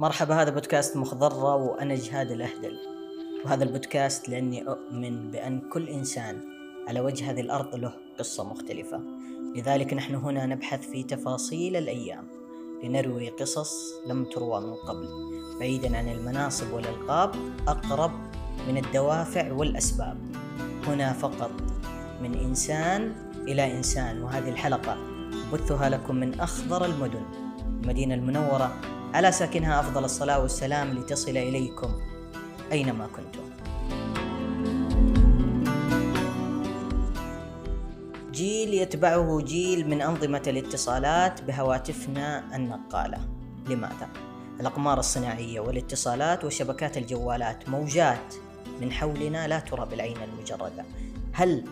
مرحبا هذا بودكاست مخضرة وأنا جهاد الأهدل. وهذا البودكاست لأني أؤمن بأن كل إنسان على وجه هذه الأرض له قصة مختلفة. لذلك نحن هنا نبحث في تفاصيل الأيام لنروي قصص لم تروى من قبل بعيدا عن المناصب والألقاب أقرب من الدوافع والأسباب. هنا فقط من إنسان إلى إنسان وهذه الحلقة بثها لكم من أخضر المدن المدينة المنورة على ساكنها أفضل الصلاة والسلام لتصل إليكم أينما كنتم جيل يتبعه جيل من أنظمة الاتصالات بهواتفنا النقالة لماذا؟ الأقمار الصناعية والاتصالات وشبكات الجوالات موجات من حولنا لا ترى بالعين المجردة هل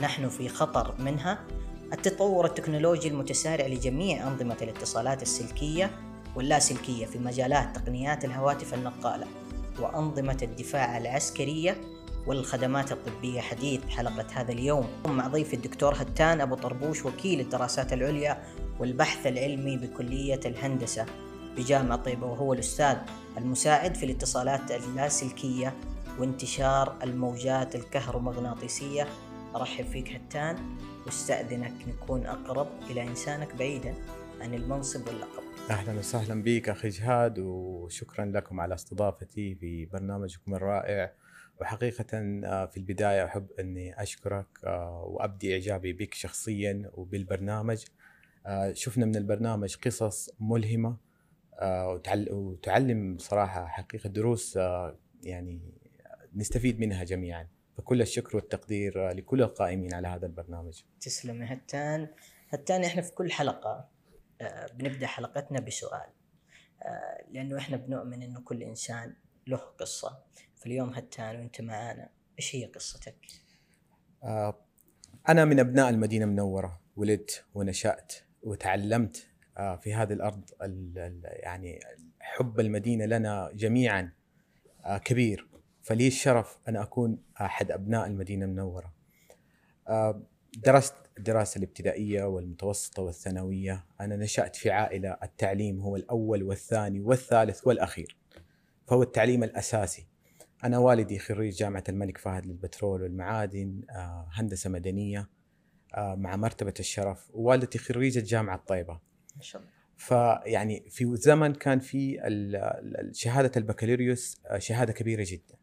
نحن في خطر منها؟ التطور التكنولوجي المتسارع لجميع أنظمة الاتصالات السلكية واللاسلكية في مجالات تقنيات الهواتف النقالة وأنظمة الدفاع العسكرية والخدمات الطبية. حديث حلقة هذا اليوم مع ضيفي الدكتور هتان أبو طربوش وكيل الدراسات العليا والبحث العلمي بكلية الهندسة بجامعة طيبة وهو الأستاذ المساعد في الاتصالات اللاسلكية وانتشار الموجات الكهرومغناطيسية. أرحب فيك هتان واستأذنك نكون أقرب إلى إنسانك بعيدا عن المنصب واللقب. أهلا وسهلا بك أخي جهاد وشكرا لكم على استضافتي في برنامجكم الرائع. وحقيقة آه، في البداية أحب أني أشكرك آه، وأبدي إعجابي بك شخصيا وبالبرنامج. آه، شفنا من البرنامج قصص ملهمة وتعلم صراحة حقيقة دروس يعني نستفيد منها جميعا. فكل الشكر والتقدير لكل القائمين على هذا البرنامج. تسلم. هتان هتان إحنا في كل حلقة. بنبدأ حلقتنا بسؤال لأنه إحنا بنؤمن أنه كل إنسان له قصة فاليوم هتان وأنت معانا إيش هي قصتك؟ آه أنا من أبناء المدينة المنورة ولدت ونشأت وتعلمت آه في هذه الأرض ال ال يعني حب المدينة لنا جميعا آه كبير فلي الشرف أن أكون أحد أبناء المدينة المنورة. درست الدراسة الابتدائية والمتوسطة والثانوية، أنا نشأت في عائلة التعليم هو الأول والثاني والثالث والأخير. فهو التعليم الأساسي. أنا والدي خريج جامعة الملك فهد للبترول والمعادن آه، هندسة مدنية آه، مع مرتبة الشرف ووالدتي خريجة جامعة طيبة ما شاء الله فيعني في زمن كان في شهادة البكالوريوس آه، شهادة كبيرة جدا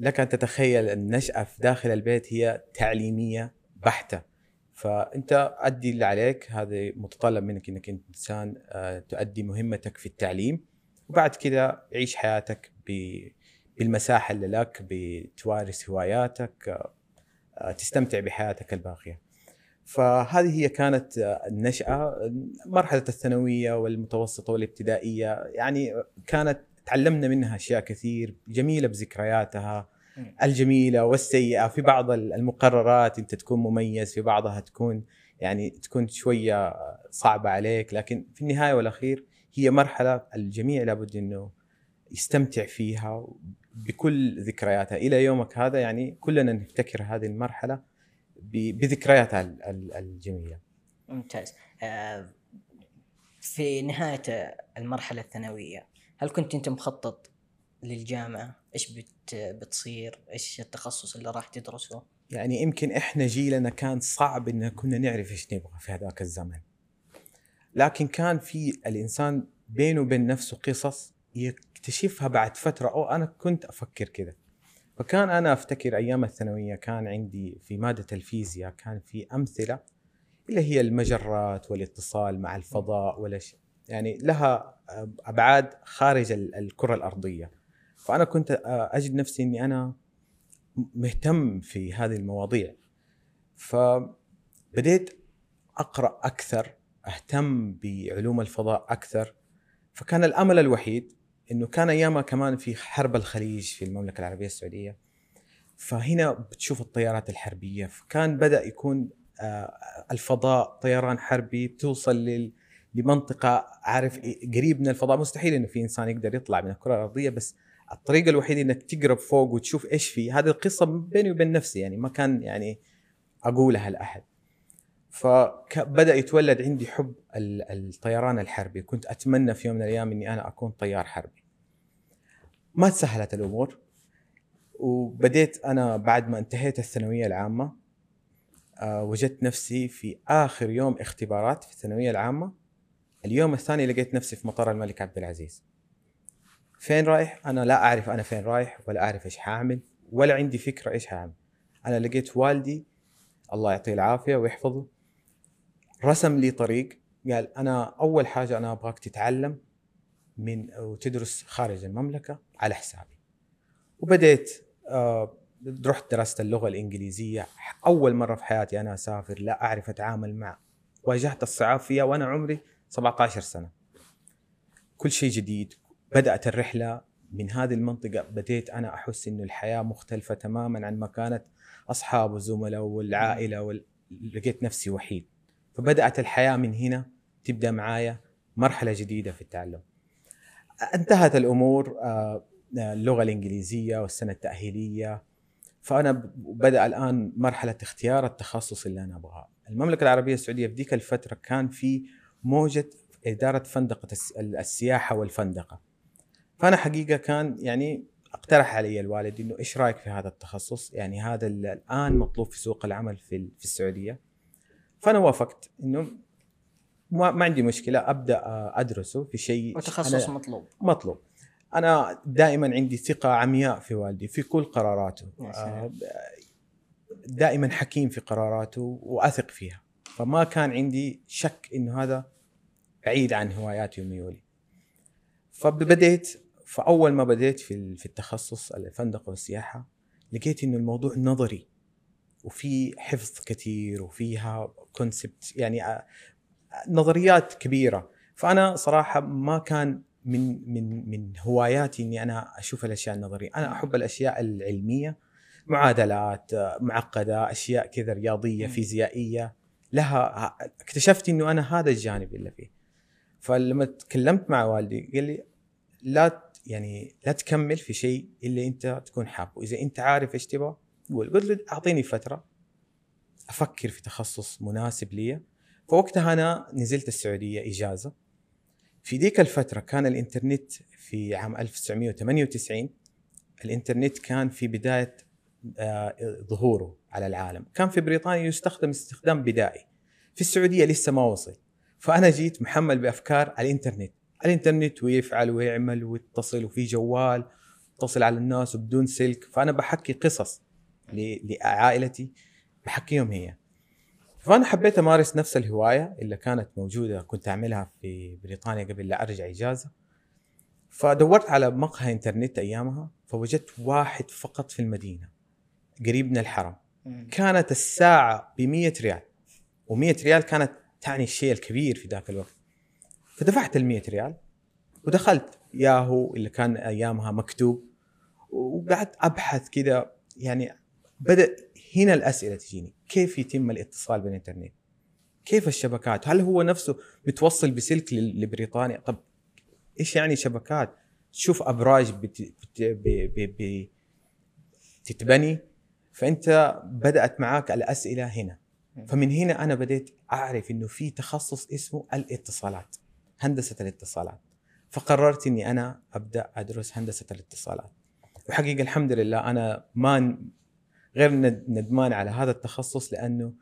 فلك أن تتخيل النشأة في داخل البيت هي تعليمية بحتة. فأنت أدي اللي عليك هذا متطلب منك أنك أنت إنسان تؤدي مهمتك في التعليم وبعد كذا عيش حياتك بالمساحة اللي لك بتوارث هواياتك آه، تستمتع بحياتك الباقية. فهذه هي كانت النشأة. مرحلة الثانوية والمتوسطة والابتدائية يعني كانت تعلمنا منها أشياء كثير جميلة بذكرياتها الجميلة والسيئة في بعض المقررات أنت تكون مميز في بعضها تكون يعني تكون شوية صعبة عليك لكن في النهاية والأخير هي مرحلة الجميع لابد أنه يستمتع فيها بكل ذكرياتها إلى يومك هذا يعني كلنا نفتكر هذه المرحلة بذكرياتها الجميلة. ممتاز. آه، في نهاية المرحلة الثانوية هل كنت أنت مخطط للجامعة؟ إيش بت بتصير؟ إيش التخصص اللي راح تدرسه؟ يعني يمكن إحنا جيلنا كان صعب إن كنا نعرف إيش نبغى في هذاك الزمن. لكن كان في الإنسان بينه وبين نفسه قصص يكتشفها بعد فترة أو أنا كنت أفكر كذا فكان أنا أفتكر أيام الثانوية كان عندي في مادة الفيزياء كان في أمثلة اللي هي المجرات والاتصال مع الفضاء ولا شيء يعني لها أبعاد خارج الكرة الأرضية. فأنا كنت أجد نفسي إني أنا مهتم في هذه المواضيع. فبديت أقرأ أكثر أهتم بعلوم الفضاء أكثر. فكان الأمل الوحيد إنه كان ايامها كمان في حرب الخليج في المملكة العربية السعودية. فهنا بتشوف الطيارات الحربية. فكان بدأ يكون آه، الفضاء طيران حربي بتوصل لمنطقه عارف قريب من الفضاء. مستحيل إنه في إنسان يقدر يطلع من الكرة الأرضية بس الطريقة الوحيدة إنك تقرب فوق وتشوف إيش في هذه القصة بيني وبين نفسي يعني ما كان يعني أقولها لأحد. فبدا يتولد عندي حب ال- الطيران الحربي. كنت أتمنى في يوم من الأيام إني أنا أكون طيار حربي. ما تسهلت الأمور وبديت أنا بعد ما انتهيت الثانوية العامة آه، وجدت نفسي في آخر يوم اختبارات في الثانوية العامة. اليوم الثاني لقيت نفسي في مطار الملك عبد العزيز. فين رايح؟ أنا لا أعرف أنا فين رايح ولا أعرف إيش حاعمل ولا عندي فكرة إيش حاعمل. أنا لقيت والدي الله يعطيه العافية ويحفظه رسم لي طريق. قال أنا أول حاجة أنا أبغاك تتعلم من وتدرس خارج المملكة على حسابي. وبديت آه، رحت درست اللغة الإنجليزية. أول مرة في حياتي أنا أسافر لا أعرف أتعامل مع. واجهت الصعاب فيها وأنا عمري 17 سنة. كل شيء جديد. بدأت الرحلة من هذه المنطقة. بديت أنا أحس إنه الحياة مختلفة تماما عن ما كانت أصحاب والزملاء والعائلة وال... لقيت نفسي وحيد. فبدأت الحياة من هنا تبدأ معايا مرحلة جديدة في التعلم. انتهت الأمور آه، اللغة الإنجليزية والسنة التأهيلية. فأنا بدأ الآن مرحلة اختيار التخصص اللي أنا أبغاه. المملكة العربية السعودية في ذيك الفترة كان في موجة إدارة فندقه الس- السياحة والفندقة. فأنا حقيقة كان يعني اقترح علي الوالد إنه إيش رأيك في هذا التخصص؟ يعني هذا ال- الآن مطلوب في سوق العمل في في السعودية. فأنا وافقت إنه ما, ما عندي مشكلة أبدأ أدرسه في شيء وتخصص مطلوب. مطلوب. أنا دائما عندي ثقة عمياء في والدي في كل قراراته. آه، دائما حكيم في قراراته وأثق فيها. فما كان عندي شك إنه هذا بعيد عن هواياتي وميولي فبديت فأول ما بديت في في التخصص الفندقه والسياحة لقيت إنه الموضوع نظري وفي حفظ كثير وفيها كونسبت يعني آه، نظريات كبيرة فأنا صراحة ما كان من من من هواياتي إني أنا أشوف الأشياء النظرية، أنا أحب الأشياء العلمية معادلات معقدة، أشياء كذا رياضية. فيزيائية لها اكتشفت إنه أنا هذا الجانب اللي فيه. فلما تكلمت مع والدي قال لي لا يعني لا تكمل في شيء إلا أنت تكون حابه، اذا أنت عارف إيش تبغى قول، قلت له أعطيني فترة أفكر في تخصص مناسب لي. فوقتها أنا نزلت السعودية إجازة. في ذيك الفترة كان الإنترنت في عام 1998 الإنترنت كان في بداية آه، ظهوره على العالم. كان في بريطانيا يستخدم استخدام بدائي. في السعودية لسه ما وصل. فأنا جيت محمل بأفكار على الإنترنت. الإنترنت ويفعل ويعمل ويتصل وفي جوال اتصل على الناس وبدون سلك. فأنا بحكي قصص لعائلتي بحكيهم هي. فأنا حبيت أمارس نفس الهواية اللي كانت موجودة كنت أعملها في بريطانيا قبل لا أرجع إجازة. فدورت على مقهى إنترنت أيامها فوجدت واحد فقط في المدينة قريب من الحرم. كانت الساعة ب 100 ريال و100 ريال كانت تعني الشيء الكبير في ذاك الوقت. فدفعت ال 100 ريال ودخلت ياهو اللي كان أيامها مكتوب وقعدت أبحث كذا يعني بدأ هنا الأسئلة تجيني. كيف يتم الاتصال بالإنترنت؟ كيف الشبكات؟ هل هو نفسه متوصل بسلك لبريطانيا؟ طب إيش يعني شبكات؟ تشوف أبراج بت... بت... ب... ب... تتبني فأنت بدأت معاك الأسئلة هنا. فمن هنا أنا بديت أعرف إنه في تخصص اسمه الاتصالات هندسة الاتصالات. فقررت إني أنا أبدأ أدرس هندسة الاتصالات. وحقيقة الحمد لله أنا ما غير ند- ندمان على هذا التخصص لأنه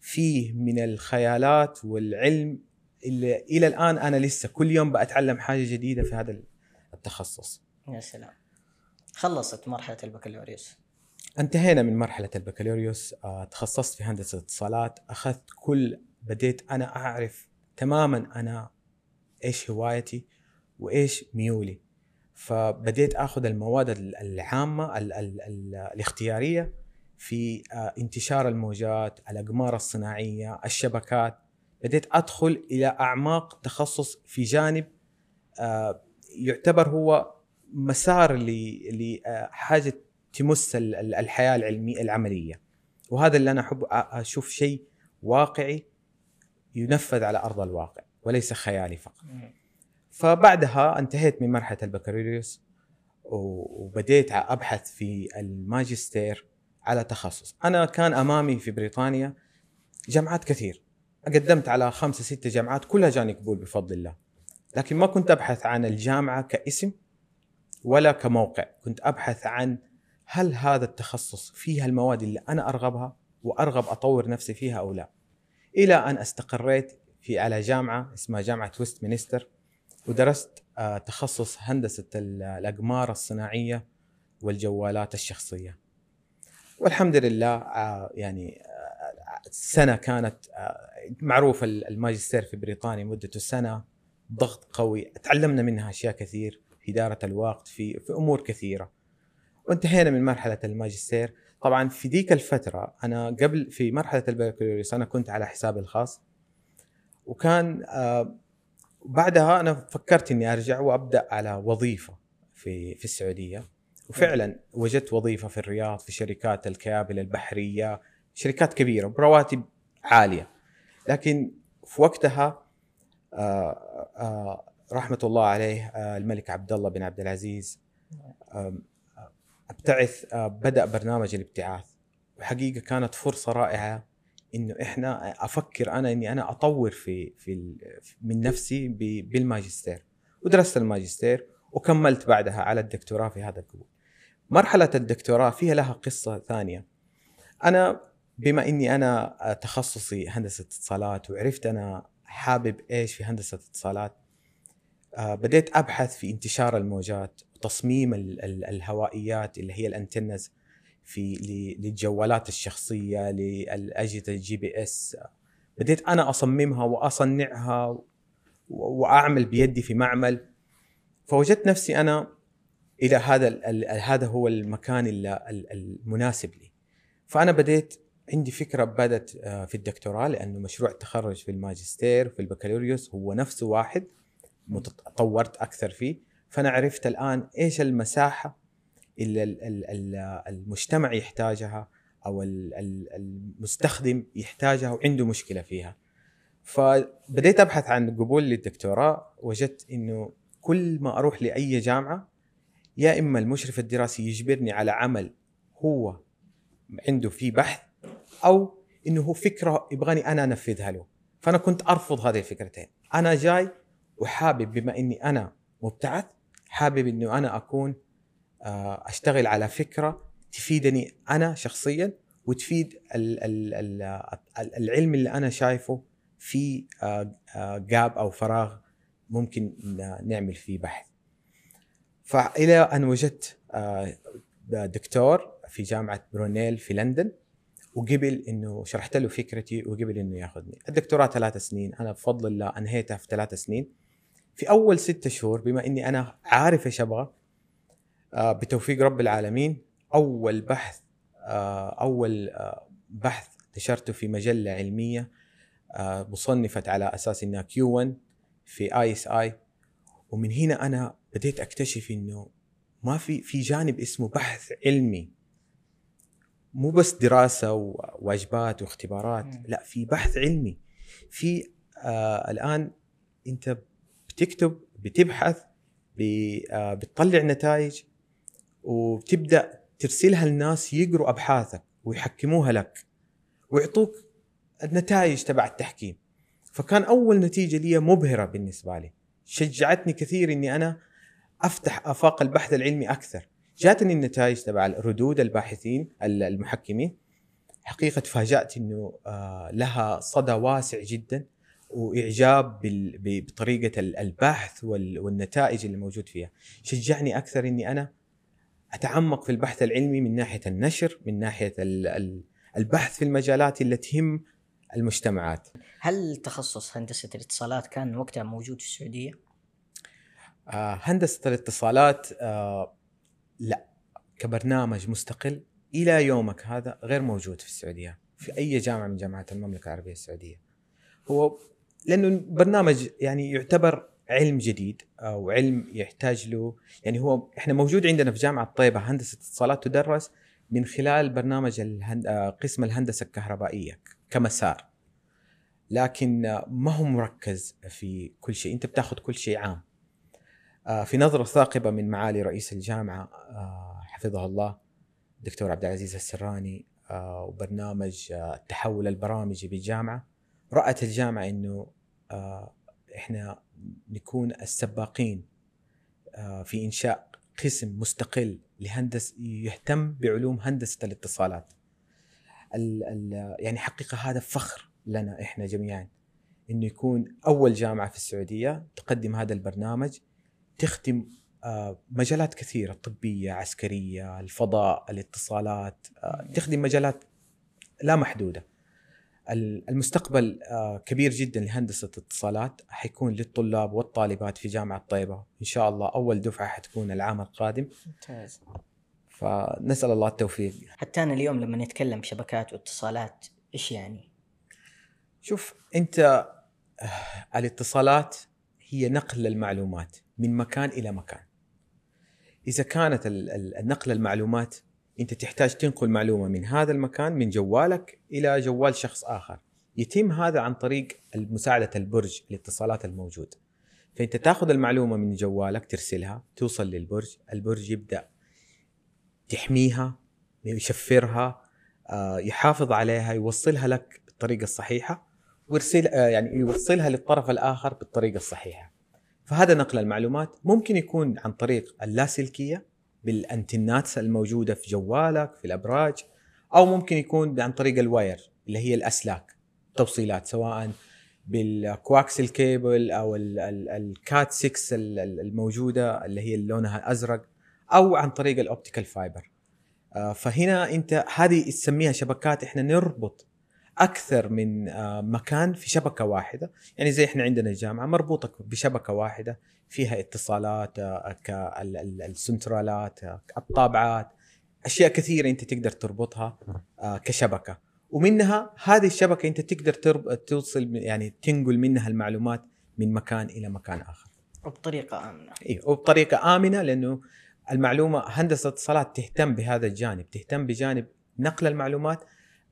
فيه من الخيالات والعلم اللي إلى الآن أنا لسه كل يوم بتعلم حاجة جديدة في هذا التخصص. يا سلام. خلصت مرحلة البكالوريوس. انتهينا من مرحلة البكالوريوس آه، تخصصت في هندسة اتصالات أخذت كل بديت أنا أعرف تماما أنا إيش هوايتي وإيش ميولي. فبديت آخذ المواد ال- العامة ال ال ال الاختيارية في آه، انتشار الموجات الأقمار الصناعية الشبكات. بديت أدخل إلى أعماق تخصص في جانب آه، يعتبر هو مسار لحاجه تمس ال- ال- الحياة العلميه العملية. وهذا اللي أنا أحب أشوف شيء واقعي ينفذ على أرض الواقع وليس خيالي فقط. فبعدها انتهيت من مرحلة البكالوريوس وبديت أبحث في الماجستير على تخصص. أنا كان أمامي في بريطانيا جامعات كثير. قدمت على خمسة ستة جامعات كلها جاني قبول بفضل الله. لكن ما كنت أبحث عن الجامعة كاسم ولا كموقع. كنت أبحث عن هل هذا التخصص فيها المواد اللي أنا أرغبها وأرغب أطور نفسي فيها أو لا؟ إلى أن استقريت في على جامعة اسمها جامعة ويست مينستر ودرست آه، تخصص هندسة الأقمار الصناعية والجوالات الشخصية. والحمد لله آه، يعني السنة كانت معروف الماجستير في بريطانيا مدته سنة ضغط قوي تعلمنا منها أشياء كثير في إدارة الوقت في في أمور كثيرة. وانتهينا من مرحلة الماجستير. طبعا في ذيك الفترة أنا قبل في مرحلة البكالوريوس أنا كنت على حسابي الخاص. وكان آه بعدها أنا فكرت إني أرجع وأبدأ على وظيفة في في السعودية. وفعلا وجدت وظيفة في الرياض في شركات الكيابل البحرية شركات كبيرة برواتب عالية. لكن في وقتها آه، آه، رحمة الله عليه الملك عبد الله بن عبد العزيز أبتعث بدأ برنامج الابتعاث وحقيقة كانت فرصة رائعة إنه إحنا أفكر أنا إني أنا أطور في في من نفسي بالماجستير ودرست الماجستير وكملت بعدها على الدكتوراه في هذا القبول. مرحلة الدكتوراه فيها لها قصة ثانية. أنا بما إني أنا تخصصي هندسة اتصالات وعرفت أنا حابب إيش في هندسة اتصالات آه بديت أبحث في انتشار الموجات وتصميم الهوائيات اللي هي الانتنز في للجوالات الشخصية للأجهزة ال GPS. بديت أنا أصممها وأصنعها وأعمل بيدي في معمل. فوجدت نفسي أنا إلى هذا هذا هو المكان المناسب لي. فأنا بديت عندي فكرة بدت آه، في الدكتوراه لأنه مشروع التخرج في الماجستير في البكالوريوس هو نفسه واحد. طورت أكثر فيه. فأنا عرفت الآن إيش المساحة اللي المجتمع يحتاجها أو المستخدم يحتاجها وعنده مشكلة فيها. فبديت أبحث عن قبول للدكتوراه. وجدت إنه كل ما أروح لأي جامعة يا إما المشرف الدراسي يجبرني على عمل هو عنده فيه بحث أو إنه هو فكرة يبغاني أنا أنفذها له. فأنا كنت أرفض هذه الفكرتين. أنا جاي وحابب بما إني أنا مبتعث حابب إنه أنا أكون آه، أشتغل على فكرة تفيدني أنا شخصيا وتفيد العلم اللي أنا شايفه في جاب آه، أو فراغ ممكن نعمل فيه بحث. فإلى أن وجدت آه، دكتور في جامعة برونيل في لندن وقبل إنه شرحت له فكرتي وقبل إنه ياخذني. الدكتوراه ثلاث سنين أنا بفضل الله أنهيتها في ثلاث سنين. في أول ستة شهور بما إني أنا عارف إيش أبغى آه، بتوفيق رب العالمين أول بحث آه، أول آه، بحث نشرته في مجلة علمية مصنفة على أساس إنها Q1 في ISI. ومن هنا أنا بديت أكتشف إنه ما في في جانب اسمه بحث علمي. مو بس دراسة وواجبات واختبارات لا في بحث علمي. في آه الآن أنت بتكتب بتبحث آه بتطلع نتائج وبتبدأ ترسلها للناس يقروا أبحاثك ويحكموها لك ويعطوك النتائج تبع التحكيم. فكان أول نتيجة لي مبهرة بالنسبة لي. شجعتني كثير إني أنا أفتح آفاق البحث العلمي أكثر. جاتني النتائج تبع ردود الباحثين المحكمين. حقيقة تفاجأت إنه آه، لها صدى واسع جدا. وإعجاب بطريقة البحث والنتائج اللي موجود فيها. شجعني أكثر إني أنا أتعمق في البحث العلمي من ناحية النشر من ناحية البحث في المجالات اللي تهم المجتمعات. هل تخصص هندسة الاتصالات كان وقتها موجود في السعودية؟ آه هندسة الاتصالات آه لا. كبرنامج مستقل إلى يومك هذا غير موجود في السعودية في أي جامعة من جامعات المملكة العربية السعودية. هو لأنه برنامج يعني يعتبر علم جديد أو علم يحتاج له. يعني هو إحنا موجود عندنا في جامعة طيبة هندسة اتصالات تدرس من خلال برنامج الهند... قسم الهندسة الكهربائية كمسار. لكن ما هو مركز في كل شيء. أنت بتاخذ كل شيء عام. آه، في نظرة ثاقبة من معالي رئيس الجامعة آه، حفظه الله الدكتور عبد العزيز السراني آه، وبرنامج التحول البرامجي بالجامعة. رأت الجامعة إنه آه، إحنا نكون السباقين آه، في إنشاء قسم مستقل لهندس يهتم بعلوم هندسة الاتصالات. ال ال يعني حقيقة هذا فخر لنا إحنا جميعا إنه يكون أول جامعة في السعودية تقدم هذا البرنامج تخدم آه، مجالات كثيرة طبيه، عسكرية، الفضاء، الاتصالات، تخدم مجالات لا محدودة. المستقبل آه، كبير جدا لهندسة الاتصالات. حيكون للطلاب والطالبات في جامعة طيبة. إن شاء الله أول دفعة حتكون العام القادم. ممتاز. فنسأل الله التوفيق. حتى أنا اليوم لما نتكلم شبكات واتصالات إيش يعني؟ شوف أنت آه، الاتصالات هي نقل المعلومات من مكان إلى مكان. إذا كانت النقل المعلومات أنت تحتاج تنقل معلومة من هذا المكان من جوالك إلى جوال شخص آخر. يتم هذا عن طريق مساعدة البرج الاتصالات الموجود. فأنت تأخذ المعلومة من جوالك ترسلها توصل للبرج البرج يبدأ تحميها يشفرها آه، يحافظ عليها يوصلها لك بالطريقة الصحيحة ويرسل آه، يعني يوصلها للطرف الآخر بالطريقة الصحيحة. فهذا نقل المعلومات ممكن يكون عن طريق اللاسلكية بال antennas الموجودة في جوالك في الأبراج أو ممكن يكون عن طريق ال wire اللي هي الأسلاك. توصيلات سواء بال coaxial cable أو ال Cat 6 الموجودة اللي هي لونها أزرق أو عن طريق ال optical fiber. آه، فهنا أنت هذه تسميها شبكات إحنا نربط أكثر من آه، مكان في شبكة واحدة. يعني زي إحنا عندنا الجامعة مربوطة بشبكة واحدة. فيها اتصالات آه، كالسنترالات آه، الطابعات أشياء كثيرة أنت تقدر تربطها كشبكة. ومنها هذه الشبكة أنت تقدر توصل يعني تنقل منها المعلومات من مكان إلى مكان آخر. وبطريقة آمنة. اي وبطريقة آمنة لأنه المعلومة هندسة الاتصالات تهتم بهذا الجانب تهتم بجانب نقل المعلومات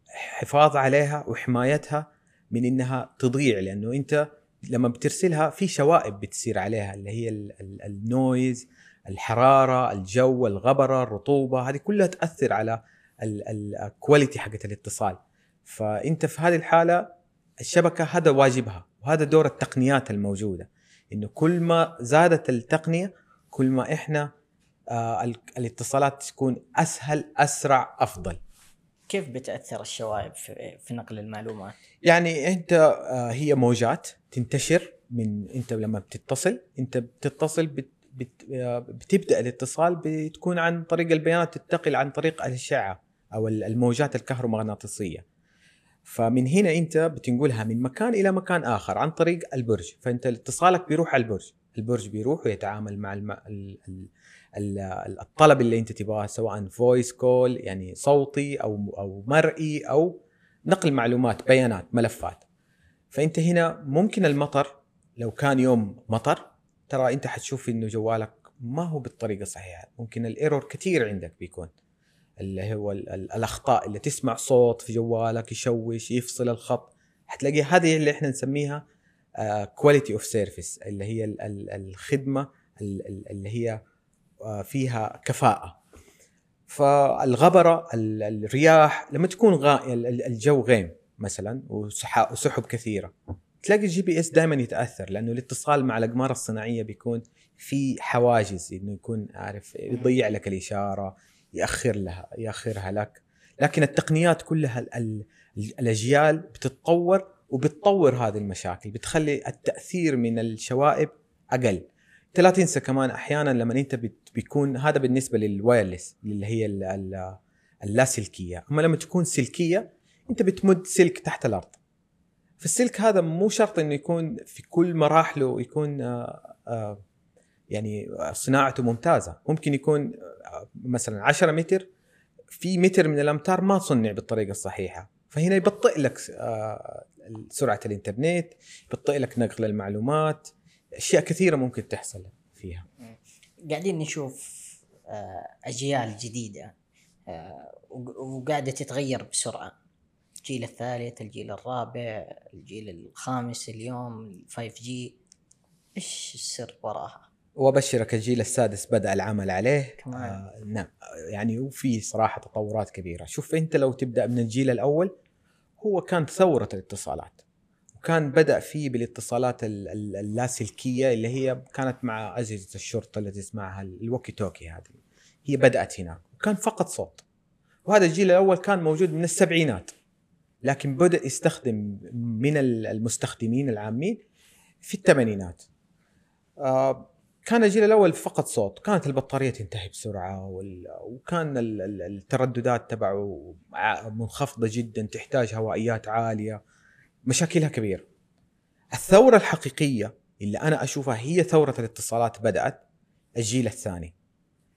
حفاظ عليها وحمايتها من إنها تضيع لأنه أنت لما بترسلها في شوائب بتصير عليها اللي هي ال noise الحرارة الجو الغبرة الرطوبة هذه كلها تأثر على ال quality حقت الاتصال. فأنت في هذه الحالة الشبكة هذا واجبها وهذا دور التقنيات الموجودة. إنه كل ما زادت التقنية كل ما إحنا آه الاتصالات تكون أسهل أسرع أفضل. كيف بتأثر الشوائب في, في نقل المعلومات؟ يعني أنت آه، هي موجات تنتشر من أنت لما بتتصل. أنت بتتصل بت بت آه، بتبدأ الاتصال بتكون عن طريق البيانات تنتقل عن طريق الأشعة أو الموجات الكهرومغناطيسية. فمن هنا أنت بتنقلها من مكان إلى مكان آخر عن طريق البرج. فأنت اتصالك بيروح على البرج. البرج بيروح ويتعامل مع الم... الطلب اللي انت تبغاه سواء voice call يعني صوتي أو أو مرئي أو نقل معلومات بيانات ملفات. فأنت هنا ممكن المطر لو كان يوم مطر ترى أنت حتشوف إنه جوالك ما هو بالطريقة الصحيحة. ممكن ال error كثير عندك بيكون. اللي هو الأخطاء اللي تسمع صوت في جوالك يشوش يفصل الخط. حتلاقي هذه اللي إحنا نسميها quality of service اللي هي الخدمة اللي هي فيها كفاءة. فالغبرة الرياح لما تكون غا... الجو غيم مثلا وسحب كثيرة تلاقي ال GPS دائما يتأثر لأنه الاتصال مع الأقمار الصناعية بيكون في حواجز إنه يكون عارف يضيع لك الإشارة يأخر لها يأخرها لك. لكن التقنيات كلها الأجيال بتتطور وبتطور هذه المشاكل بتخلي التأثير من الشوائب أقل. 30 سنه كمان أحيانا لما أنت بيكون هذا بالنسبة لل wireless اللي هي اللاسلكيه أما لما تكون سلكية أنت بتمد سلك تحت الأرض. فالسلك هذا مو شرط إنه يكون في كل مراحله يكون آه، آه، يعني صناعته ممتازة. ممكن يكون آه، مثلا 10 متر في متر من الأمتار ما صنع بالطريقة الصحيحة. فهنا يبطئ لك سرعة الإنترنت يبطئ لك نقل المعلومات أشياء كثيرة ممكن تحصل فيها. قاعدين نشوف آه، أجيال جديدة آه، وقاعدة تتغير بسرعة. الجيل الثالث الجيل الرابع الجيل الخامس اليوم 5G. إيش السر وراها؟ وأبشرك الجيل السادس بدأ العمل عليه. كمان. آه نعم. يعني وفي صراحة تطورات كبيرة. شوف أنت لو تبدأ من الجيل الأول هو كان ثورة الاتصالات. وكان بدأ فيه بالاتصالات ال- ال- اللاسلكية اللي هي كانت مع اجهزه الشرطة التي اسمها ال walkie talkie هذه. هي بدأت هناك. وكان فقط صوت. وهذا الجيل الأول كان موجود من السبعينات. لكن بدأ يستخدم من ال- المستخدمين العامين في الثمانينات. آه، كان الجيل الأول فقط صوت. كانت البطارية تنتهي بسرعة وكان ال- ال- الترددات تبعه منخفضة جدا. تحتاج هوائيات عالية. مشاكلها كبيره الثورة الحقيقية اللي أنا أشوفها هي ثورة الاتصالات بدأت الجيل الثاني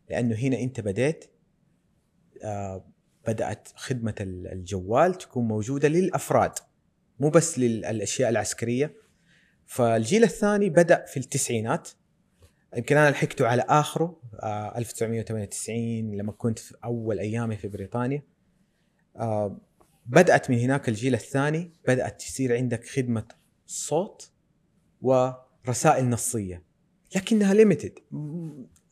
لأنه هنا أنت بديت آه، بدأت خدمة ال- الجوال تكون موجودة للأفراد مو بس للأشياء العسكرية. فالجيل الثاني بدأ في التسعينات يمكن أنا لحقته على آخره آه 1998 لما كنت في أول أيامي في بريطانيا. آه بدأت من هناك الجيل الثاني بدأت تصير عندك خدمة صوت ورسائل نصية لكنها limited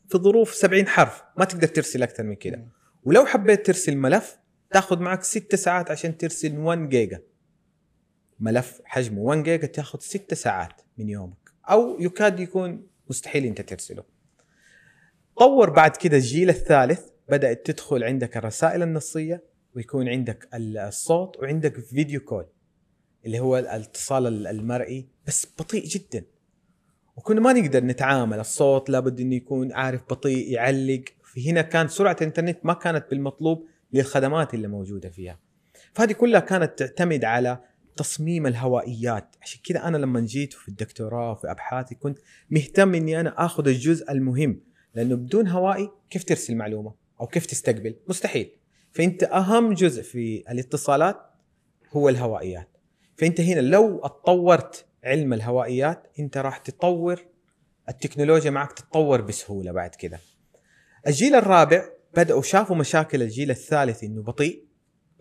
في ظروف 70 حرف ما تقدر ترسل أكثر من كذا. ولو حبيت ترسل ملف تاخذ معك 6 ساعات عشان ترسل 1 جيجا ملف حجمه 1 جيجا تاخذ 6 ساعات من يومك. أو يكاد يكون مستحيل أنت ترسله. طور بعد كده الجيل الثالث بدأت تدخل عندك الرسائل النصية ويكون عندك الصوت وعندك video call اللي هو الاتصال المرئي بس بطيء جدا. وكنا ما نقدر نتعامل الصوت لابد إنه يكون عارف بطيء يعلق. هنا كان سرعة الإنترنت ما كانت بالمطلوب للخدمات اللي موجودة فيها. فهذه كلها كانت تعتمد على تصميم الهوائيات. عشان كذا أنا لما جيت في الدكتوراه وفي أبحاثي كنت مهتم إني أنا آخذ الجزء المهم. لأنه بدون هوائي كيف ترسل معلومة؟ أو كيف تستقبل؟ مستحيل. فانت اهم جزء في الاتصالات هو الهوائيات. فانت هنا لو اتطورت علم الهوائيات انت راح تطور التكنولوجيا معك تتطور بسهولة بعد كده الجيل الرابع بدأوا شافوا مشاكل الجيل الثالث إنه بطيء.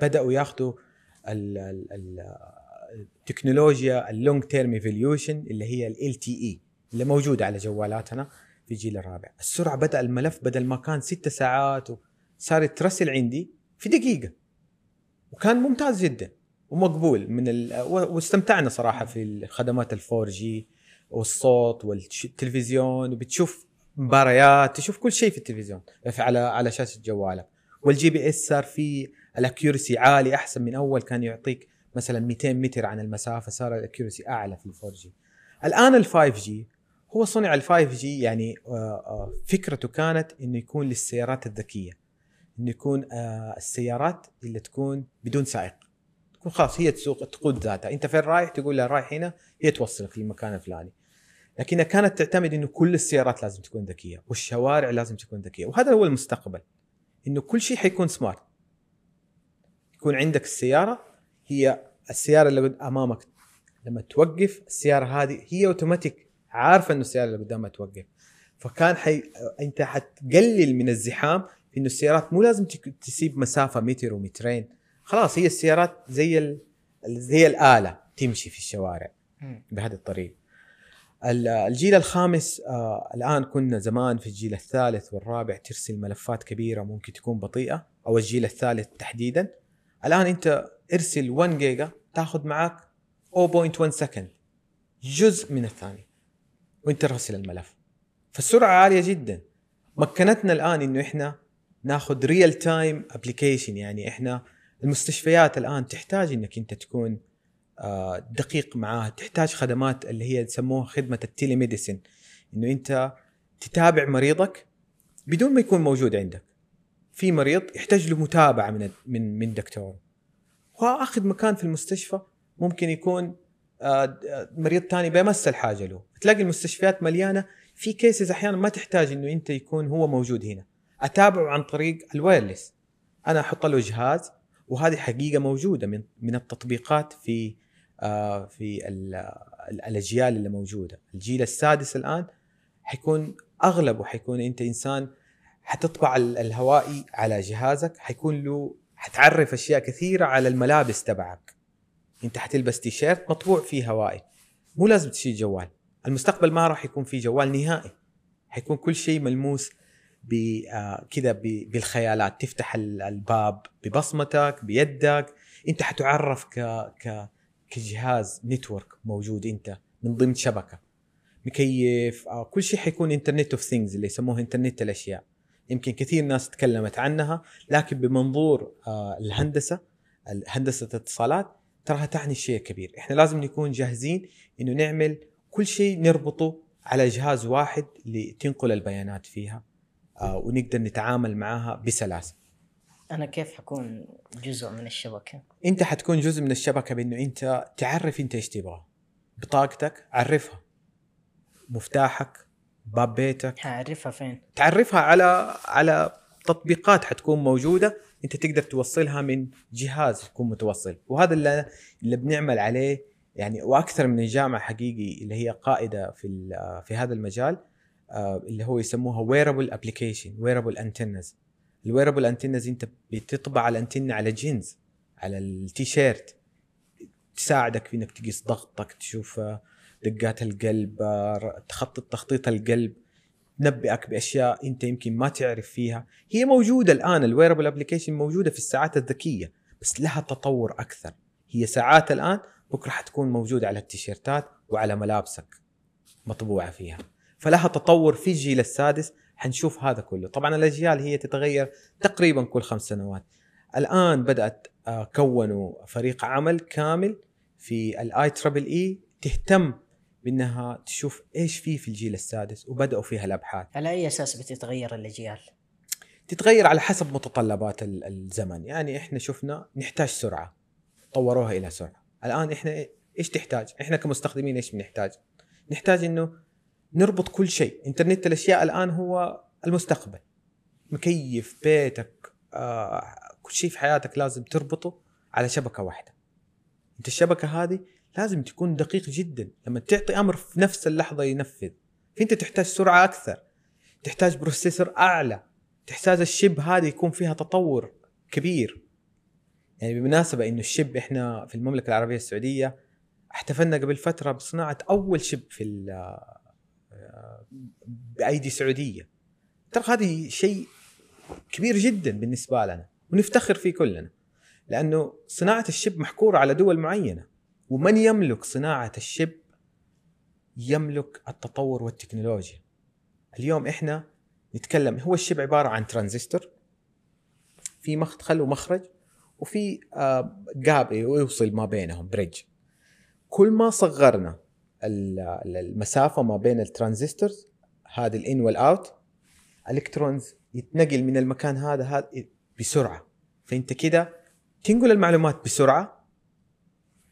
بدأوا ياخذوا ال- ال- ال- التكنولوجيا ال long term evolution اللي هي LTE اللي موجودة على جوالاتنا في الجيل الرابع. السرعة بدأ الملف بدل ما كان ست ساعات صار يترسل عندي في دقيقة. وكان ممتاز جدا ومقبول من ال... واستمتعنا صراحة في الخدمات ال 4G والصوت والتلفزيون وبتشوف مباريات تشوف كل شيء في التلفزيون في- على على شاشه جوالك وال GPS صار فيه ال accuracy عالي أحسن من أول كان يعطيك مثلا 200 متر عن المسافة صار ال accuracy أعلى في ال 4G الآن ال 5G هو صنع ال 5G يعني آه، آه، فكرته كانت إنه يكون للسيارات الذكية. انه يكون آه، السيارات اللي تكون بدون سائق. تكون خلاص هي تسوق تقود ذاتها. أنت فين رايح؟ تقول لها رايح هنا هي توصلك للمكان الفلاني. لكنها كانت تعتمد إنه كل السيارات لازم تكون ذكية والشوارع لازم تكون ذكية وهذا هو المستقبل. إنه كل شيء حيكون سمارت يكون عندك السيارة هي السيارة اللي أمامك. لما توقف السيارة هذه هي اوتوماتيك عارفة إنه السيارة اللي قدامها توقف. فكان حي... أنت حتقلل من الزحام إنه السيارات مو لازم تسيب مسافة متر ومترين. خلاص هي السيارات زي ال... زي الآلة تمشي في الشوارع مم. بهذه الطريقة ال- الجيل الخامس آه الآن كنا زمان في الجيل الثالث والرابع ترسل ملفات كبيرة ممكن تكون بطيئة أو الجيل الثالث تحديدا. الآن أنت ارسل 1 جيجا تاخذ معك 0.1 second جزء من الثانية وأنت راسل الملف. فالسرعة عالية جدا. مكنتنا الآن إنه إحنا ناخذ real time application يعني إحنا المستشفيات الآن تحتاج إنك أنت تكون آه، دقيق معاها. تحتاج خدمات اللي هي يسموها خدمة ال telemedicine إنه أنت تتابع مريضك بدون ما يكون موجود عندك. في مريض يحتاج له متابعة من من من دكتور. واخذ مكان في المستشفى ممكن يكون آه، مريض تاني بيمس الحاجة له. تلاقي المستشفيات مليانة. في cases أحيانا ما تحتاج إنه أنت يكون هو موجود هنا. أتابعه عن طريق ال wireless. أنا أحط له جهاز وهذه حقيقة موجودة من من التطبيقات في آه، في ال- ال- الأجيال اللي موجودة. الجيل السادس الآن حيكون أغلبه حيكون أنت إنسان حتطبع ال- الهوائي على جهازك حيكون له حتعرف أشياء كثيرة على الملابس تبعك. أنت حتلبس تيشيرت مطبوع فيه هوائي. مو لازم تشيل جوال. المستقبل ما راح يكون فيه جوال نهائي. حيكون كل شيء ملموس كذا ب- بالخيالات. تفتح ال- الباب ببصمتك بيدك. انت حتعرف ك ك كجهاز network موجود انت من ضمن شبكة. مكيف آه، كل شيء حيكون internet of things اللي يسموه انترنت الأشياء. يمكن كثير ناس تكلمت عنها لكن بمنظور آه، الهندسة هندسه الاتصالات تراها تعني شيء كبير. إحنا لازم نكون جاهزين إنه نعمل كل شيء نربطه على جهاز واحد لتنقل البيانات فيها. آه، ونقدر نتعامل معها بسلاسة. أنا كيف حكون جزء من الشبكة؟ أنت حتكون جزء من الشبكة بأنه أنت تعرف أنت إيش تبغى. بطاقتك عرفها. مفتاحك باب بيتك. حعرفها فين؟ تعرفها على على تطبيقات حتكون موجودة أنت تقدر توصلها من جهاز يكون متوصل. وهذا اللي اللي بنعمل عليه يعني وأكثر من الجامعة حقيقي اللي هي قائدة في في هذا المجال آه، اللي هو يسموها wearable application wearable antennas ال wearable antennas انت بتطبع الانتنة على جينز على التيشيرت. تساعدك في انك تقيس ضغطك تشوف دقات القلب تخطط تخطيط القلب تنبئك بأشياء انت يمكن ما تعرف فيها. هي موجودة الآن ال wearable application موجودة في الساعات الذكية بس لها تطور أكثر. هي ساعات الآن بكرة حتكون موجودة على التيشيرتات وعلى ملابسك مطبوعة فيها. فلها تطور في الجيل السادس حنشوف هذا كله. طبعا الأجيال هي تتغير تقريبا كل خمس سنوات. الآن بدأت آه، كونوا فريق عمل كامل في الاي تربل اي تهتم بأنها تشوف إيش في في الجيل السادس وبدأوا فيها الأبحاث. على أي أساس بتتغير الأجيال؟ تتغير على حسب متطلبات الزمن. يعني إحنا شفنا نحتاج سرعة. طوروها إلى سرعة. الآن إحنا إيش تحتاج؟ إحنا كمستخدمين إيش بنحتاج؟ نحتاج إنه نربط كل شيء. إنترنت الأشياء الآن هو المستقبل. مكيف بيتك آه، كل شيء في حياتك لازم تربطه على شبكة واحدة. أنت الشبكة هذه لازم تكون دقيق جدا. لما تعطي أمر في نفس اللحظة ينفذ. فأنت تحتاج سرعة أكثر. تحتاج بروسيسور أعلى. تحتاج الشب هذه يكون فيها تطور كبير. يعني بمناسبه إنه الشب إحنا في المملكة العربية السعودية احتفلنا قبل فترة بصناعة أول شب في بأيدي سعودية. ترى هذه شيء كبير جدا بالنسبة لنا ونفتخر فيه كلنا لأنه صناعة ال chip محكوره على دول معينة ومن يملك صناعة ال chip يملك التطور والتكنولوجيا. اليوم إحنا نتكلم هو ال chip عبارة عن ترانزستور في مدخل ومخرج وفي gap آه، يوصل ما بينهم bridge. كل ما صغرنا المسافة ما بين ال transistors هذه ال in وال out ال electrons يتنقل من المكان هذا هذا بسرعة. فأنت كده تنقل المعلومات بسرعة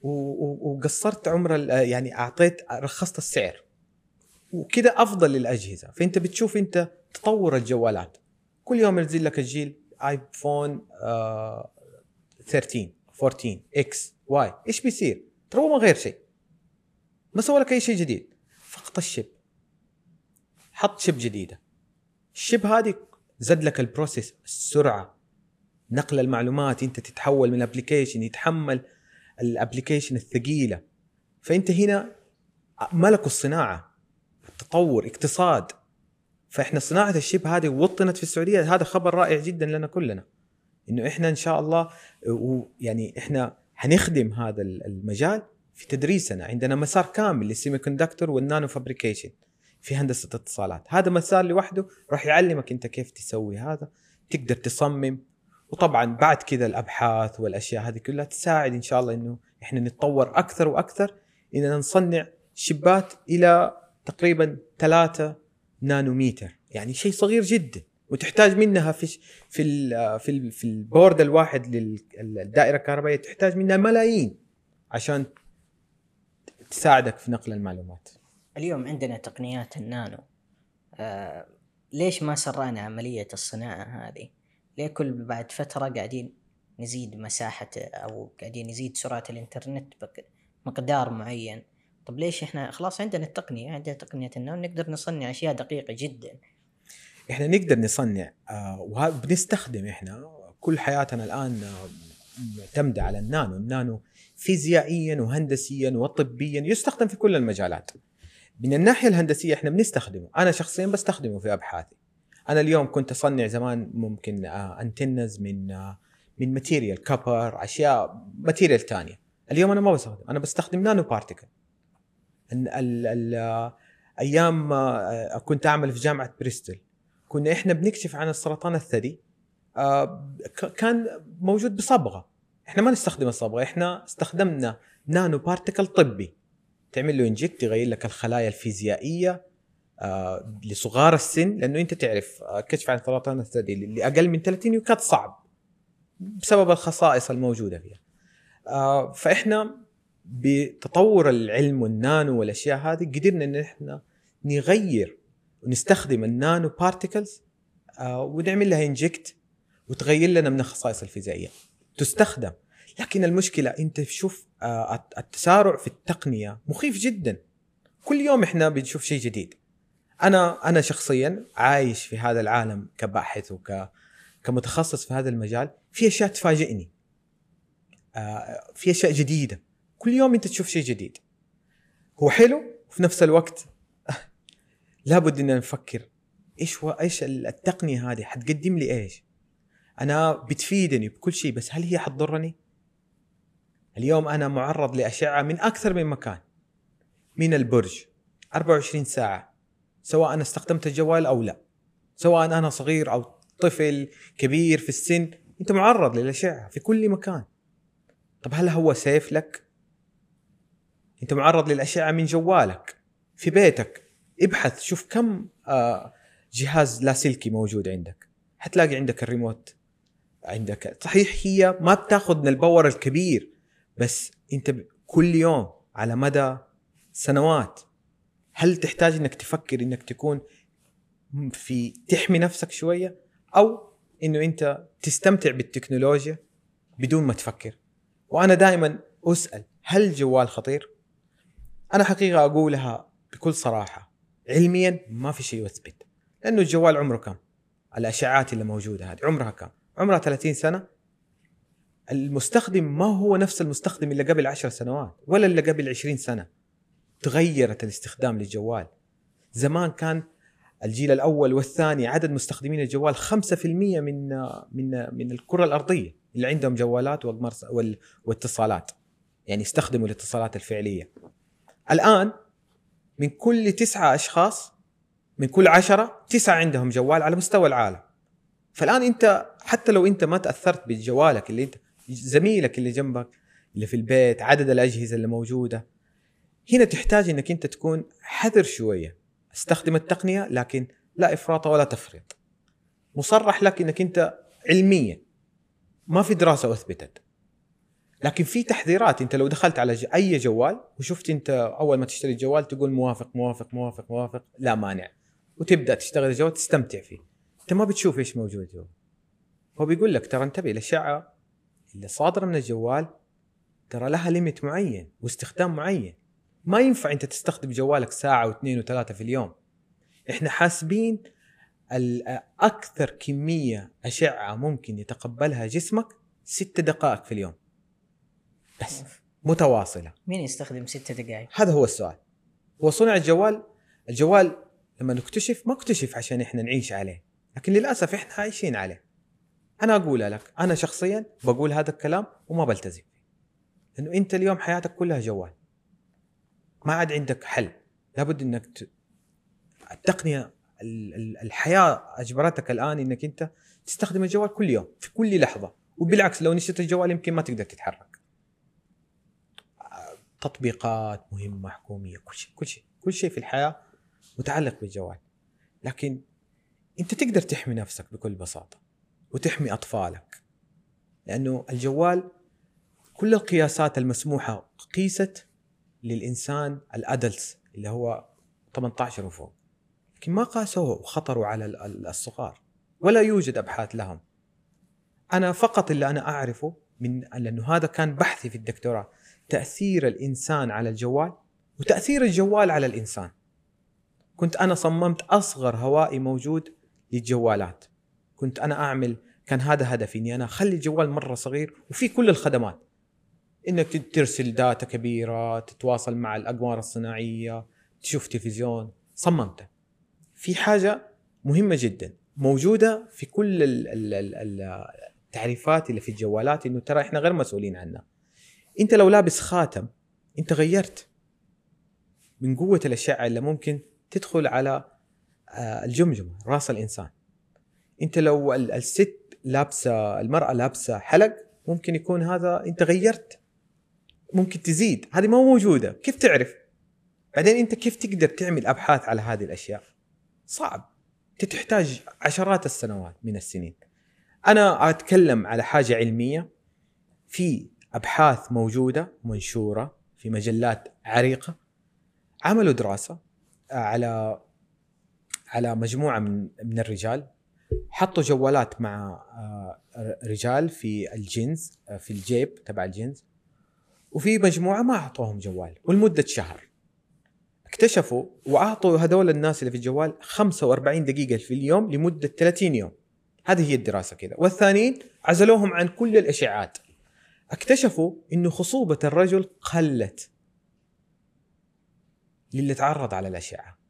وقصرت عمر يعني أعطيت رخصت السعر. وكده أفضل للأجهزة. فأنت بتشوف أنت تطور الجوالات. كل يوم ينزل لك الجيل ايفون آه 13 14 X Y إيش بيصير؟ ترى ما غير شيء. ما سوى لك اي شيء جديد. فقط ال chip حط chip جديدة. ال chip هذه زد لك ال process السرعة. نقل المعلومات أنت تتحول من application يتحمل ال application الثقيلة. فأنت هنا ملكوا الصناعة. التطور اقتصاد. فإحنا صناعة ال chip هذه وطنت في السعودية. هذا خبر رائع جدا لنا كلنا. إنه إحنا إن شاء الله يعني إحنا حنخدم هذا المجال في تدريسنا عندنا مسار كامل لل semiconductor وال nanofabrication في هندسة اتصالات. هذا مسار لوحده راح يعلمك أنت كيف تسوي هذا تقدر تصمم وطبعا بعد كذا الأبحاث والأشياء هذه كلها تساعد إن شاء الله إنه إحنا نتطور أكثر وأكثر اننا نصنع chip ات إلى تقريبا 3 نانومتر يعني شيء صغير جدا وتحتاج منها في في في في البورد الواحد للدائره الكهربائية تحتاج منها ملايين عشان تساعدك في نقل المعلومات. اليوم عندنا تقنيات النانو آه ليش ما سرعنا عملية الصناعة هذه؟ ليه كل بعد فترة قاعدين نزيد مساحة أو قاعدين نزيد سرعة الإنترنت بمقدار معين طب ليش إحنا خلاص عندنا التقنية عندنا تقنية النانو نقدر نصنع أشياء دقيقة جدا إحنا نقدر نصنع آه وبنستخدم إحنا كل حياتنا الآن معتمدة على النانو النانو فيزيائيا وهندسيا وطبيا يستخدم في كل المجالات. من الناحية الهندسية إحنا بنستخدمه. أنا شخصيا بستخدمه في أبحاثي. أنا اليوم كنت أصنع زمان ممكن antennas من من material كبر أشياء material ثانية اليوم أنا ما بستخدم. أنا بستخدم nanoparticle ال ال ال أيام كنت أعمل في جامعة بريستول كنا إحنا بنكشف عن السرطان الثدي. آه، كان موجود بصبغة. إحنا ما نستخدم الصبغة إحنا استخدمنا nanoparticle طبي. تعمل له inject يغير لك الخلايا الفيزيائية آه، لصغار السن لأنه أنت تعرف آه، كشف عن سرطان الثدي اللي أقل من 30 يكاد صعب بسبب الخصائص الموجودة فيها. آه، فإحنا بتطور العلم والنانو والأشياء هذه قدرنا إن إحنا نغير ونستخدم ال nanoparticles آه، ونعمل لها inject وتغير لنا من الخصائص الفيزيائية. تستخدم. لكن المشكلة أنت شوف آه، الت- التسارع في التقنية مخيف جدا. كل يوم إحنا بنشوف شيء جديد. أنا أنا شخصيا عايش في هذا العالم كباحث وك كمتخصص في هذا المجال. في أشياء تفاجئني. آه، في أشياء جديدة. كل يوم أنت تشوف شيء جديد. هو حلو وفي نفس الوقت لابد إن نفكر إيش. إيش التقنية هذه حتقدم لي إيش؟ أنا بتفيدني بكل شيء بس هل هي حتضرني؟ اليوم أنا معرض لأشعة من أكثر من مكان من البرج 24 ساعة سواء أنا استخدمت الجوال أو لا سواء أنا صغير أو طفل كبير في السن أنت معرض للأشعة في كل مكان طب هل هو safe لك؟ أنت معرض للأشعة من جوالك في بيتك ابحث شوف كم آه، جهاز لاسلكي موجود عندك حتلاقي عندك الريموت عندك. صحيح هي ما بتاخذ من ال power الكبير بس انت كل يوم على مدى سنوات هل تحتاج إنك تفكر إنك تكون في تحمي نفسك شوية؟ أو إنه أنت تستمتع بالتكنولوجيا بدون ما تفكر؟ وأنا دائما أسأل هل الجوال خطير؟ أنا حقيقة أقولها بكل صراحة علميا ما في شيء يثبت لأنه الجوال عمره كم؟ الاشعاعات اللي موجودة هذه عمرها كم؟ عمرها 30 سنة. المستخدم ما هو نفس المستخدم اللي قبل 10 سنوات ولا اللي قبل 20 سنة. تغيرت الاستخدام للجوال. زمان كان الجيل الأول والثاني عدد مستخدمين الجوال 5% من من من الكرة الأرضية اللي عندهم جوالات واتصالات. يعني يستخدموا الاتصالات الفعلية. الآن من كل تسعة أشخاص من كل عشرة تسعة عندهم جوال على مستوى العالم. فالآن أنت حتى لو أنت ما تأثرت بجوالك اللي انت زميلك اللي جنبك اللي في البيت عدد الأجهزة اللي موجودة هنا تحتاج إنك أنت تكون حذر شوية. استخدم التقنية لكن لا إفراط ولا تفريط. مصرح لك إنك أنت علميا. ما في دراسة أثبتت. لكن في تحذيرات. أنت لو دخلت على أي جوال وشفت أنت أول ما تشتري الجوال تقول موافق موافق موافق موافق لا مانع. وتبدأ تشتغل الجوال تستمتع فيه. أنت ما بتشوف إيش موجود جوا هو بيقول لك ترى انتبه الاشعه اللي صادرة من الجوال ترى لها ليميت معين واستخدام معين. ما ينفع أنت تستخدم جوالك ساعة واثنين وثلاثة في اليوم. إحنا حاسبين أكثر كمية أشعة ممكن يتقبلها جسمك ست دقائق في اليوم. بس متواصلة. مين يستخدم ستة دقائق؟ هذا هو السؤال. هو صنع الجوال الجوال لما نكتشف ما اكتشف عشان إحنا نعيش عليه. لكن للأسف إحنا عايشين عليه. أنا اقولها لك أنا شخصيا بقول هذا الكلام وما بلتزم فيه. لأنه أنت اليوم حياتك كلها جوال. ما عاد عندك حل. لابد إنك ت... التقنية ال- ال- الحياة أجبرتك الآن إنك أنت تستخدم الجوال كل يوم في كل لحظة. وبالعكس لو نسيت الجوال يمكن ما تقدر تتحرك. تطبيقات مهمة حكومية كل شيء كل شيء كل شيء في الحياة متعلق بالجوال. لكن انت تقدر تحمي نفسك بكل بساطة وتحمي أطفالك لأنه الجوال كل القياسات المسموحة قيست للإنسان الأدلتس اللي هو 18 وفوق لكن ما قاسوا خطره على ال- ال- الصغار ولا يوجد أبحاث لهم. أنا فقط اللي أنا أعرفه من لأنه هذا كان بحثي في الدكتوراه تأثير الإنسان على الجوال وتأثير الجوال على الإنسان. كنت أنا صممت أصغر هوائي موجود للجوالات كنت أنا أعمل كان هذا هدفي إني أنا أخلي الجوال مرة صغير وفي كل الخدمات. إنك ترسل داتا كبيرة تتواصل مع الأقمار الصناعية تشوف تلفزيون صممته. في حاجة مهمة جدا موجودة في كل ال- ال- ال- ال- التعريفات اللي في الجوالات إنه ترى إحنا غير مسؤولين عنها. أنت لو لابس خاتم أنت غيرت من قوة الأشعة اللي ممكن تدخل على الجمجمة رأس الإنسان. أنت لو ال- الست لابسة المرأة لابسة حلق ممكن يكون هذا أنت غيرت. ممكن تزيد. هذه ما موجودة. كيف تعرف؟ بعدين أنت كيف تقدر تعمل أبحاث على هذه الأشياء؟ صعب. تحتاج عشرات السنوات من السنين. أنا أتكلم على حاجة علمية. في أبحاث موجودة منشورة في مجلات عريقة. عملوا دراسة على على مجموعة من من الرجال. حطوا جوالات مع آه، رجال في الجينز آه، في الجيب تبع الجينز. وفي مجموعة ما أعطوهم جوال ولمدة شهر. اكتشفوا وأعطوا هذول الناس اللي في الجوال 45 دقيقة في اليوم لمدة 30 يوم. هذه هي الدراسة كذا. والثانيين عزلوهم عن كل الأشعاعات. اكتشفوا إنه خصوبة الرجل قلت للي تعرض على الأشعة.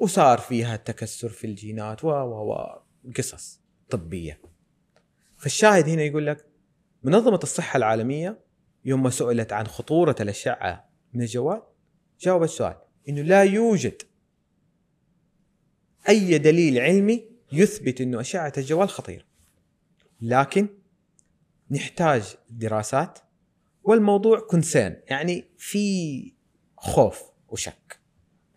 وصار فيها تكسر في الجينات و و و قصص طبية. فالشاهد هنا يقول لك منظمة الصحة العالمية يوم ما سئلت عن خطورة الأشعة من الجوال جاوب السؤال إنه لا يوجد أي دليل علمي يثبت إنه أشعة الجوال خطيرة. لكن نحتاج دراسات والموضوع كونسيرن يعني في خوف وشك.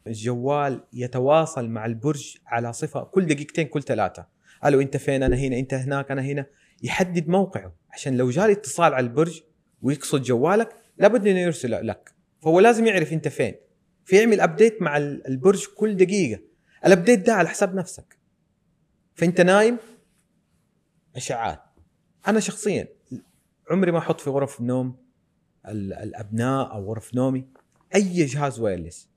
الجوال يتواصل مع البرج على صفة كل دقيقتين كل ثلاثة. ألو أنت فين؟ أنا هنا. أنت هناك؟ أنا هنا. يحدد موقعه. عشان لو جاء اتصال على البرج ويقصد جوالك لابد إنه يرسل لك. فهو لازم يعرف أنت فين. فيعمل update مع البرج كل دقيقة. ال update ده على حساب نفسك. فأنت نايم؟ إشعاعات. أنا شخصيا عمري ما أحط في غرف النوم الأبناء أو غرف نومي أي جهاز wireless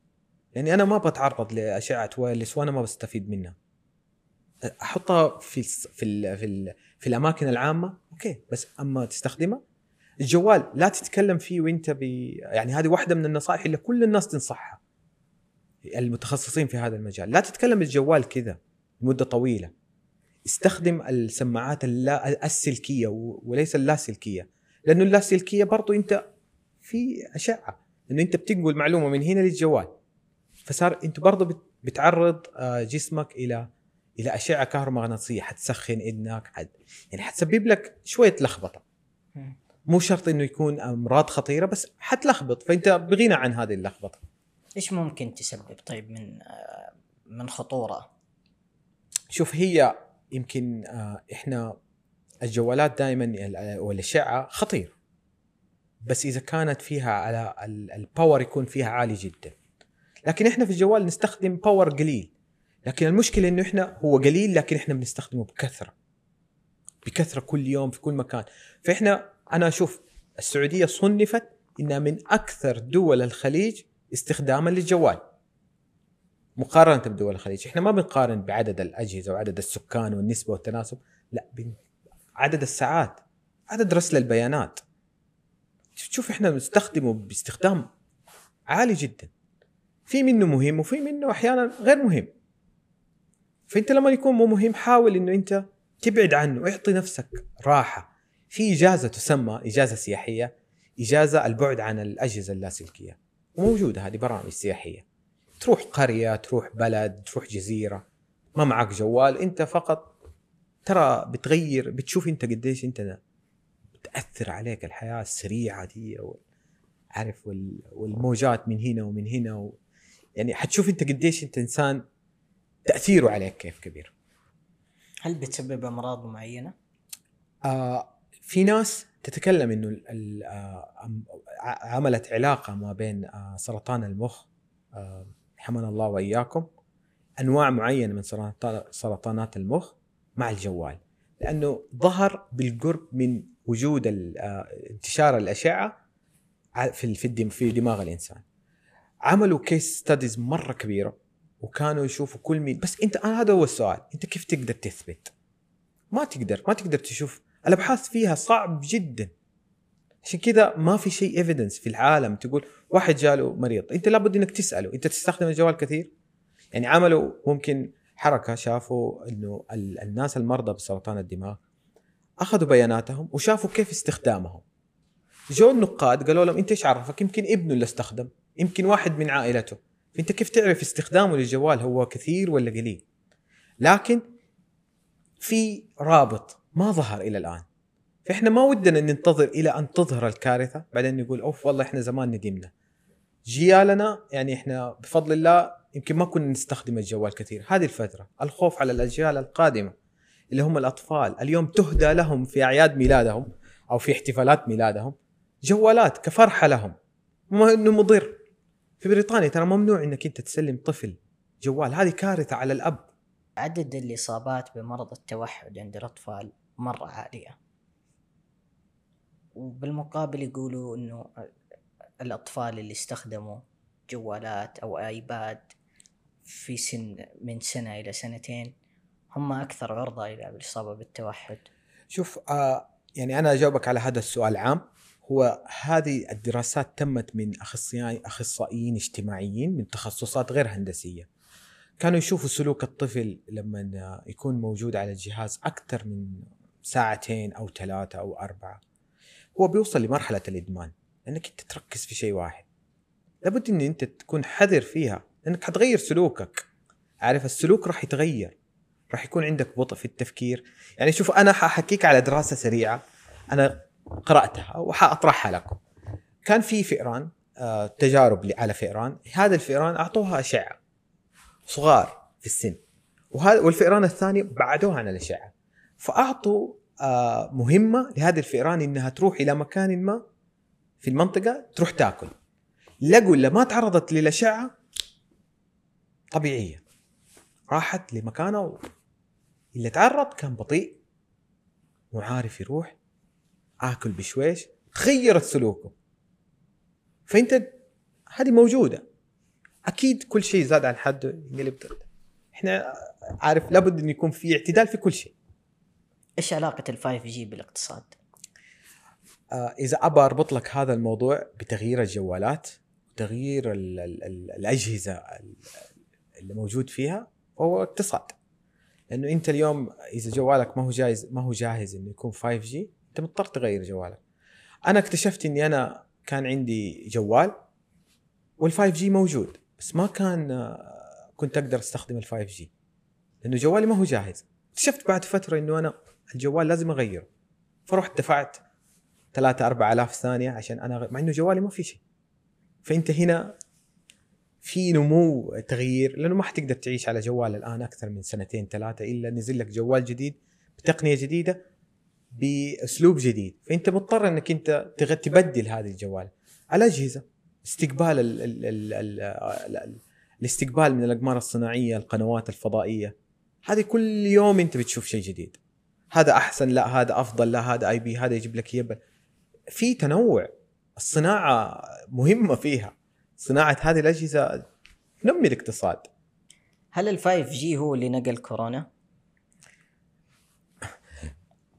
يعني أنا ما بتعرض لاشعه wireless وأنا ما بستفيد منها. أحطها في في ال في, ال في الأماكن العامة أوكي بس أما تستخدمها الجوال لا تتكلم فيه وأنت ب يعني هذه واحدة من النصائح اللي كل الناس تنصحها. المتخصصين في هذا المجال. لا تتكلم الجوال كذا لمدة طويلة. استخدم السماعات اللا السلكية وليس اللاسلكية. لأنه اللاسلكية برضو أنت في أشعة. لأنه أنت بتنقل معلومة من هنا للجوال. فصار انت برضو بتعرض جسمك إلى إلى أشعة كهرومغناطيسية. حتسخن إذنك حد يعني حتسبب لك شوية لخبطة. مو شرط إنه يكون أمراض خطيرة بس حتلخبط. فأنت بغنى عن هذه اللخبطة. إيش ممكن تسبب طيب من من خطورة؟ شوف هي يمكن إحنا الجوالات دائما والأشعة خطير. بس إذا كانت فيها على ال power يكون فيها عالي جدا. لكن إحنا في الجوال نستخدم power قليل. لكن المشكلة إنه إحنا هو قليل لكن إحنا بنستخدمه بكثرة. بكثرة كل يوم في كل مكان. فإحنا أنا أشوف السعودية صنفت إنها من أكثر دول الخليج استخداما للجوال. مقارنة بدول الخليج. إحنا ما بنقارن بعدد الأجهزة وعدد السكان والنسبة والتناسب. لا عدد الساعات عدد رسل البيانات. تشوف إحنا بنستخدمه باستخدام عالي جدا. في منه مهم وفي منه أحيانا غير مهم. فأنت لما يكون مو مهم حاول إنه أنت تبعد عنه اعطي نفسك راحة. في إجازة تسمى إجازة سياحية إجازة البعد عن الأجهزة اللاسلكية. وموجوده هذه برامج سياحية. تروح قرية تروح بلد تروح جزيرة ما معك جوال أنت فقط ترى بتغير بتشوف أنت قديش أنت بتأثر عليك الحياة السريعة دي عارف والموجات من هنا ومن هنا و... يعني حتشوف انت قديش انت انسان تأثيره عليك كيف كبير. هل بتسبب أمراض معينة؟ آه في ناس تتكلم إنه آه عملت علاقة ما بين آه سرطان المخ آه حمانا الله وإياكم أنواع معينة من سرطانات المخ مع الجوال. لأنه ظهر بالقرب من وجود انتشار الأشعة في في في دماغ الإنسان. عملوا كيس ستاديز مرة كبيرة وكانوا يشوفوا كل مين. بس أنت هذا هو السؤال. أنت كيف تقدر تثبت؟ ما تقدر. ما تقدر تشوف. الأبحاث فيها صعب جدا. عشان كذا ما في شيء evidence في العالم تقول واحد جاله مريض. أنت لابد إنك تسأله. أنت تستخدم الجوال كثير؟ يعني عملوا ممكن حركة شافوا إنه الناس المرضى بسرطان الدماغ. أخذوا بياناتهم وشافوا كيف استخدامهم. جو النقاد قالوا لهم أنت إيش عرفك؟ يمكن ابنه اللي استخدم. يمكن واحد من عائلته. فأنت كيف تعرف استخدامه للجوال هو كثير ولا قليل؟ لكن في رابط ما ظهر إلى الآن. فإحنا ما ودنا ننتظر إلى أن تظهر الكارثة بعدين نقول أوف والله إحنا زمان ندمنا جيالنا يعني إحنا بفضل الله يمكن ما كنا نستخدم الجوال كثير. هذه الفترة الخوف على الأجيال القادمة اللي هم الأطفال. اليوم تهدى لهم في أعياد ميلادهم أو في احتفالات ميلادهم جوالات كفرحة لهم. ما إنه مضر. في بريطانيا ترى ممنوع إنك أنت تسلم طفل جوال هذه كارثة على الأب. عدد الإصابات بمرض التوحد عند الأطفال مرة عالية. وبالمقابل يقولوا إنه الأطفال اللي استخدموا جوالات أو آيباد في سن من سنة إلى سنتين هم أكثر عرضة إلى الإصابة بالتوحد. شوف آه يعني أنا أجاوبك على هذا السؤال عام. هو هذه الدراسات تمت من اخصائيين أخصائيين اجتماعيين من تخصصات غير هندسية. كانوا يشوفوا سلوك الطفل لما يكون موجود على الجهاز أكثر من ساعتين أو ثلاثة أو أربعة. هو بيوصل لمرحلة الإدمان لأنك أنت تركز في شيء واحد. لابد إن أنت تكون حذر فيها لأنك حتغير سلوكك. عارف السلوك راح يتغير. راح يكون عندك بطء في التفكير. يعني شوف أنا حأحكيك على دراسة سريعة. أنا قرأتها وحاطرحها لكم. كان في فئران آه، تجارب على فئران. هذا الفئران أعطوها اشعه صغار في السن. وهذا والفئران الثاني بعدوها عن الأشعة. فأعطوا آه، مهمة لهذه الفئران إنها تروح إلى مكان ما في المنطقة تروح تاكل. لقوا اللي ما تعرضت للأشعة طبيعية. راحت لمكانه اللي تعرض كان بطيء مو عارف يروح آكل بشويش غيرت سلوكه. فأنت هذه موجودة. أكيد كل شيء زاد عن حده ينقلب إحنا عارف لابد إن يكون في اعتدال في كل شيء. إيش علاقة ال five G بالاقتصاد؟ آه إذا أبى أربط لك هذا الموضوع بتغيير الجوالات وتغيير ال ال ال الأجهزة ال- اللي موجود فيها هو اقتصاد. لأنه أنت اليوم إذا جوالك ما هو جاهز ما هو جاهز إنه يكون 5 G انت مضطر تغير جوالك. أنا اكتشفت اني أنا كان عندي جوال وال 5 G موجود بس ما كان آه، كنت أقدر استخدم ال 5 G لأنه جوالي ما هو جاهز. اكتشفت بعد فترة إنه أنا الجوال لازم أغيره. فرحت دفعت 3 4000 ثانية عشان أنا. مع إنه جوالي ما في شيء. فأنت هنا في نمو تغيير لأنه ما حتقدر تعيش على جوال الآن أكثر من سنتين ثلاثة إلا نزل لك جوال جديد بتقنية جديدة بأسلوب جديد. فأنت مضطر إنك أنت تبدل هذه الجوال الاجهزه استقبال ال ال ال ال ال ال الاستقبال من الأقمار الصناعية القنوات الفضائية. هذه كل يوم أنت بتشوف شيء جديد. هذا أحسن لا هذا أفضل لا هذا أي بي هذا يجيب لك يبل. في تنوع. الصناعة مهمة فيها. صناعة هذه الأجهزة تنمي الاقتصاد. هل ال five G هو اللي نقل كورونا؟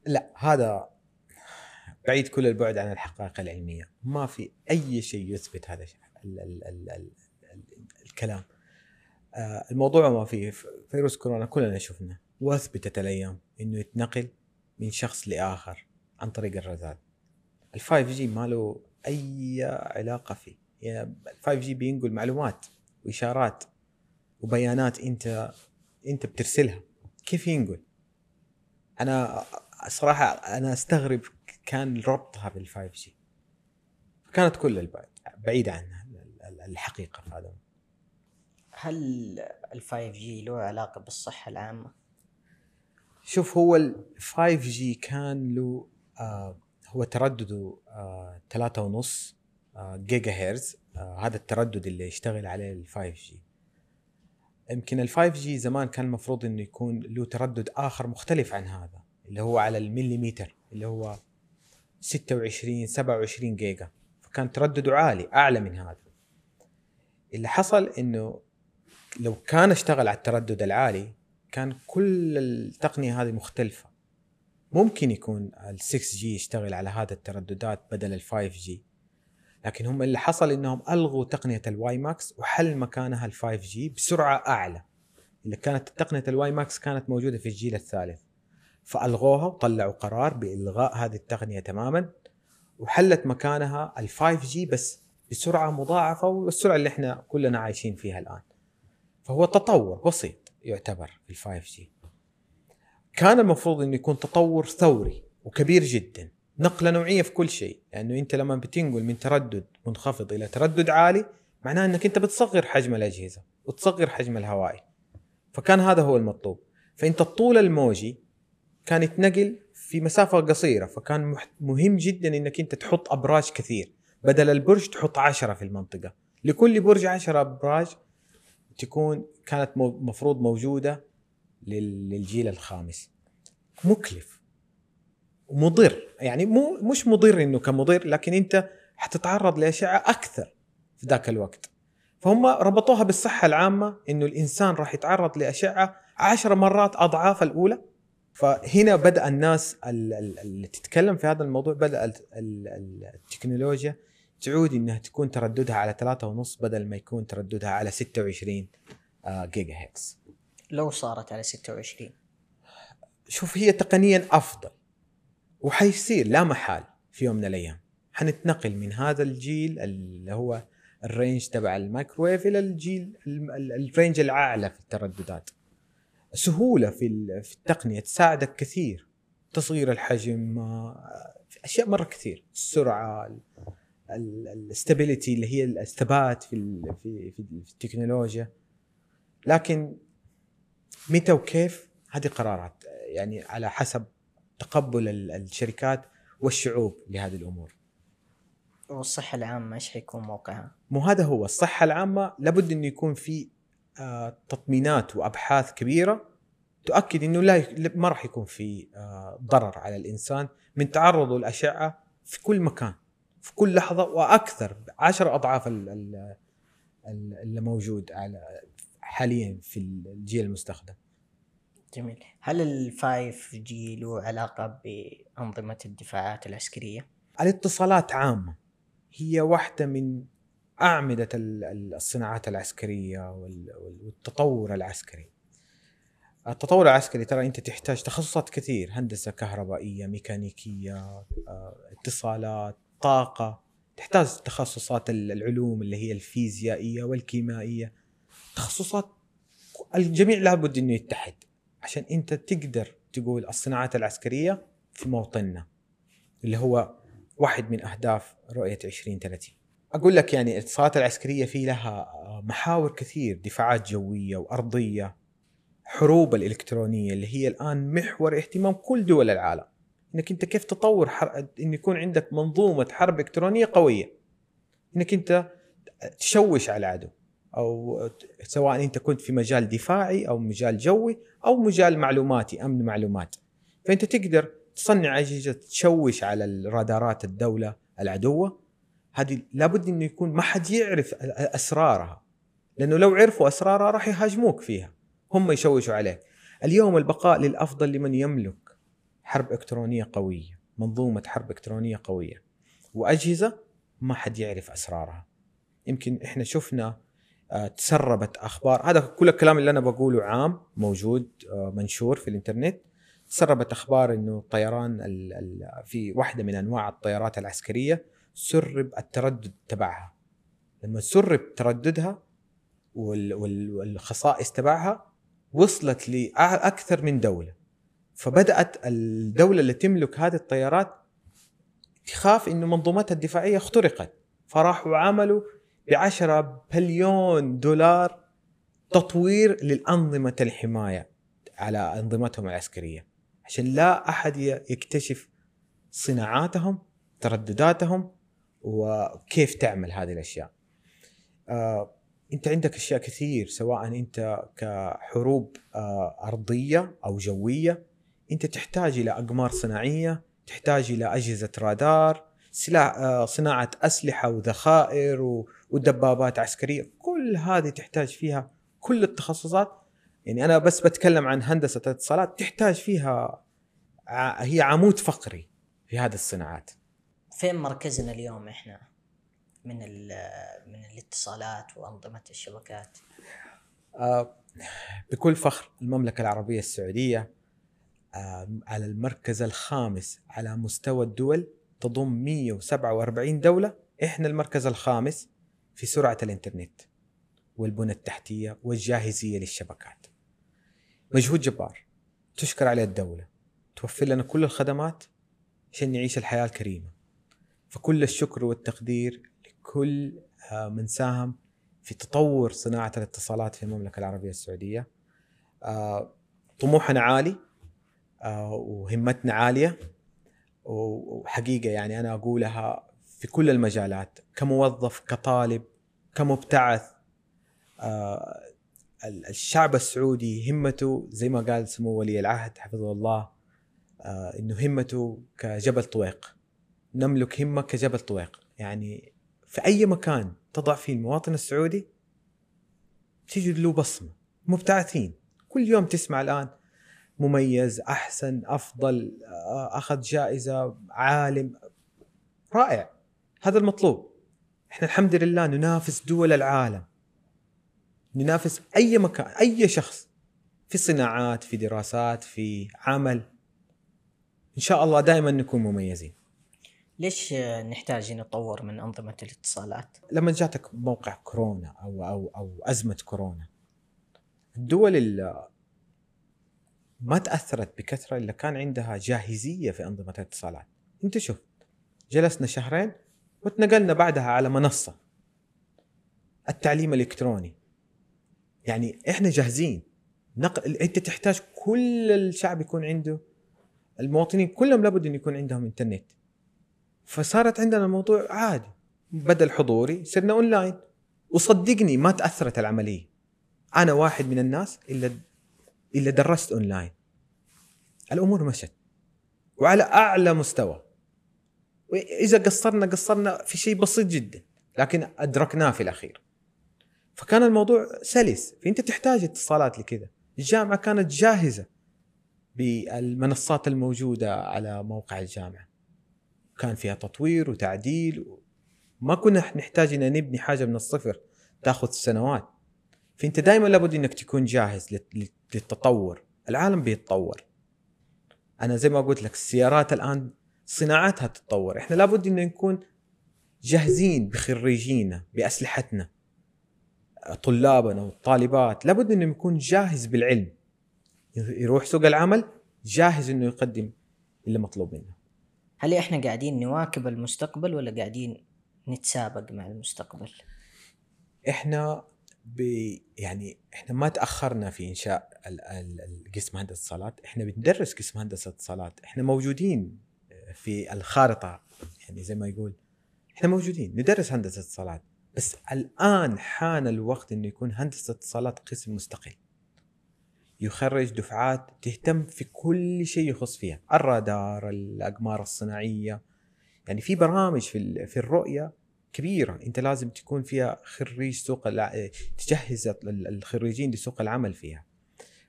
لا هذا بعيد كل البعد عن الحقائق العلمية. ما في أي شيء يثبت هذا الشيء ال ال ال ال ال الكلام. آه، الموضوع ما فيه فيروس كورونا كلنا شفنا وأثبتت الأيام إنه يتنقل من شخص لآخر عن طريق الرذاذ. ال five G ما له أي علاقة فيه. ال five G بينقل معلومات وإشارات وبيانات أنت أنت بترسلها. كيف ينقل؟ أنا صراحة أنا أستغرب كان ربطها بال five G. كانت كل البعد بعيدة عن الحقيقة في هذا هل ال five G له علاقة بالصحة العامة؟ شوف هو ال 5 G كان له آه هو تردده آه ثلاثة ونص آه جيجا هرتز آه هذا التردد اللي يشتغل عليه ال 5 G. يمكن ال 5 G زمان كان المفروض إنه يكون له تردد آخر مختلف عن هذا. اللي هو على المليمتر اللي هو 26 27 جيجا. فكان تردده عالي أعلى من هذا. اللي حصل إنه لو كان اشتغل على التردد العالي كان كل التقنية هذه مختلفة. ممكن يكون ال 6 G يشتغل على هذا الترددات بدل ال 5 G لكن هم اللي حصل إنهم ألغوا تقنية ال WiMAX وحل مكانها ال 5 G بسرعة أعلى. اللي كانت تقنية ال WiMAX كانت موجودة في الجيل الثالث. فألغوها وطلعوا قرار بإلغاء هذه التقنية تماما وحلت مكانها ال 5 G بس بسرعة مضاعفة والسرعة اللي إحنا كلنا عايشين فيها الآن. فهو تطور بسيط يعتبر في ال 5 جي كان المفروض إنه يكون تطور ثوري وكبير جدا نقلة نوعية في كل شيء لأنه يعني أنت لما بتنقل من تردد منخفض إلى تردد عالي معناه إنك أنت بتصغر حجم الأجهزة وتصغر حجم الهوائي. فكان هذا هو المطلوب. فإنت الطول الموجي كان يتنقل في مسافة قصيرة فكان مهم جدا إنك أنت تحط أبراج كثير. بدل البرج تحط عشرة في المنطقة. لكل برج عشرة أبراج تكون كانت مفروض موجودة للجيل الخامس. مكلف. ومضر يعني مو مش مضر إنه كمضر لكن أنت حتتعرض لأشعة أكثر في ذاك الوقت. فهم ربطوها بالصحة العامة إنه الإنسان راح يتعرض لأشعة عشر مرات أضعاف الأولى. فهنا بدأ الناس اللي تتكلم في هذا الموضوع بدأ التكنولوجيا تعود إنها تكون ترددها على ثلاثة ونص بدل ما يكون ترددها على 26 آه، جيجا هيكس لو صارت على 26 شوف هي تقنيا أفضل وحيصير لا محال في يوم من الأيام. حنتنقل من هذا الجيل اللي هو ال range تبع الميكروويف إلى الجيل ال range الأعلى في الترددات. سهولة في في التقنية تساعدك كثير. تصغير الحجم آه، أشياء مرة كثير. السرعة الاستابيليتي اللي هي الثبات في في في التكنولوجيا. لكن متى وكيف؟ هذه قرارات يعني على حسب تقبل الشركات والشعوب لهذه الأمور. والصحة العامة إيش حيكون موقعها؟ مو هذا هو الصحة العامة لابد إنه يكون في تطمينات وأبحاث كبيرة تؤكد إنه لا ما راح يكون في آه، ضرر على الإنسان من تعرضه للأشعة في كل مكان في كل لحظة وأكثر عشر أضعاف اللي موجود على حاليا في الجيل المستخدم. جميل، هل ال 5 جي له علاقة بأنظمة الدفاعات العسكرية؟ الاتصالات عامة هي واحدة من أعمدة الصناعات العسكرية والتطور العسكري. التطور العسكري ترى أنت تحتاج تخصصات كثير هندسة كهربائية ميكانيكية آه، اتصالات طاقة. تحتاج تخصصات العلوم اللي هي الفيزيائية والكيميائية. تخصصات الجميع لابد إنه يتحد عشان أنت تقدر تقول الصناعات العسكرية في موطننا اللي هو واحد من أهداف رؤية 2030 أقول لك يعني الاتصالات العسكرية في لها محاور كثير دفاعات جوية وأرضية حروب الإلكترونية اللي هي الآن محور اهتمام كل دول العالم. إنك أنت كيف تطور حر... إن يكون عندك منظومة حرب إلكترونية قوية. إنك أنت تشوش على العدو. أو سواء أنت كنت في مجال دفاعي أو مجال جوي أو مجال معلوماتي أمن معلومات. فأنت تقدر تصنع أجهزة تشوش على الرادارات الدولة العدوة. هذه لابد إنه يكون ما حد يعرف أسرارها. لأنه لو عرفوا أسرارها راح يهاجموك فيها. هم يشوشوا عليك. اليوم البقاء للأفضل لمن يملك حرب إلكترونية قوية منظومة حرب إلكترونية قوية. وأجهزة ما حد يعرف أسرارها. يمكن إحنا شفنا آه، تسربت أخبار. هذا كل الكلام اللي أنا بقوله عام موجود آه، منشور في الإنترنت. تسربت أخبار إنه الطيران في واحدة من أنواع الطيارات العسكرية سرب التردد تبعها. لما سرب ترددها والخصائص تبعها وصلت لأكثر من دولة فبدأت الدولة اللي تملك هذه الطيارات تخاف انه منظومتها الدفاعية اخترقت. فراحوا عملوا ب 10 بليون دولار تطوير للأنظمة الحماية على أنظمتهم العسكرية عشان لا أحد يكتشف صناعاتهم تردداتهم وكيف تعمل هذه الأشياء. آه، أنت عندك أشياء كثير سواء أنت كحروب آه، أرضية أو جوية أنت تحتاج إلى أقمار صناعية تحتاج إلى أجهزة رادار سلاح آه، صناعة أسلحة وذخائر ودبابات عسكرية. كل هذه تحتاج فيها كل التخصصات. يعني أنا بس بتكلم عن هندسة الاتصالات تحتاج فيها هي عمود فقري في هذه الصناعات. فين مركزنا اليوم إحنا من من الاتصالات وأنظمة الشبكات آه بكل فخر المملكة العربية السعودية آه على المركز الخامس على مستوى الدول تضم 147 دولة إحنا المركز الخامس في سرعة الإنترنت والبنى التحتية والجاهزية للشبكات. مجهود جبار تشكر عليه الدولة توفر لنا كل الخدمات عشان نعيش الحياة الكريمة. فكل الشكر والتقدير لكل آه، من ساهم في تطور صناعة الاتصالات في المملكة العربية السعودية. آه، طموحنا عالي آه، وهمتنا عالية وحقيقة يعني أنا أقولها في كل المجالات كموظف كطالب كمبتعث الشعب السعودي همته زي ما قال سمو ولي العهد حفظه الله إنه همته كجبل طويق نملك همه كجبل طويق يعني في أي مكان تضع فيه المواطن السعودي تجد له بصمة. مبتعثين. كل يوم تسمع الآن مميز أحسن أفضل آه، أخذ جائزة عالم. رائع. هذا المطلوب. إحنا الحمد لله ننافس دول العالم. ننافس أي مكان أي شخص. في صناعات في دراسات في عمل. إن شاء الله دائما نكون مميزين. ليش نحتاج نطور من أنظمة الاتصالات؟ لما جاتك موقع كورونا أو أو أو أزمة كورونا الدول اللي ما تأثرت بكثرة إلا كان عندها جاهزية في أنظمة الاتصالات. أنت شوف جلسنا شهرين وتنقلنا بعدها على منصة التعليم الإلكتروني. يعني إحنا جاهزين. نقل أنت تحتاج كل الشعب يكون عنده المواطنين كلهم لابد أن يكون عندهم إنترنت. فصارت عندنا الموضوع عادي. بدل حضوري صرنا اونلاين وصدقني ما تأثرت العملية. أنا واحد من الناس إلا إلا درست اونلاين الأمور مشت. وعلى أعلى مستوى. وإذا قصرنا قصرنا في شيء بسيط جدا. لكن أدركناه في الأخير. فكان الموضوع سلس. فأنت تحتاج اتصالات لكذا. الجامعة كانت جاهزة بالمنصات الموجودة على موقع الجامعة. كان فيها تطوير وتعديل. ما كنا نحتاج ان نبني حاجة من الصفر تاخذ سنوات فأنت دائما لابد إنك تكون جاهز للتطور. العالم بيتطور. أنا زي ما قلت لك السيارات الآن صناعتها تتطور. إحنا لابد إن نكون جاهزين بخريجينا بأسلحتنا. طلابنا والطالبات. لابد انه يكون جاهز بالعلم. يروح سوق العمل جاهز إنه يقدم اللي مطلوب منه. هل إحنا قاعدين نواكب المستقبل ولا قاعدين نتسابق مع المستقبل؟ إحنا ب يعني إحنا ما تأخرنا في إنشاء قسم هندسة اتصالات. إحنا بندرس قسم هندسة اتصالات. إحنا موجودين في الخارطة. يعني زي ما يقول إحنا موجودين. ندرس هندسة اتصالات. بس الآن حان الوقت إنه يكون هندسة اتصالات قسم مستقل. يخرج دفعات تهتم في كل شيء يخص فيها. الرادار الأقمار الصناعية. يعني في برامج في في الرؤية كبيرة. أنت لازم تكون فيها خريج سوق تجهز الخريجين لسوق العمل فيها.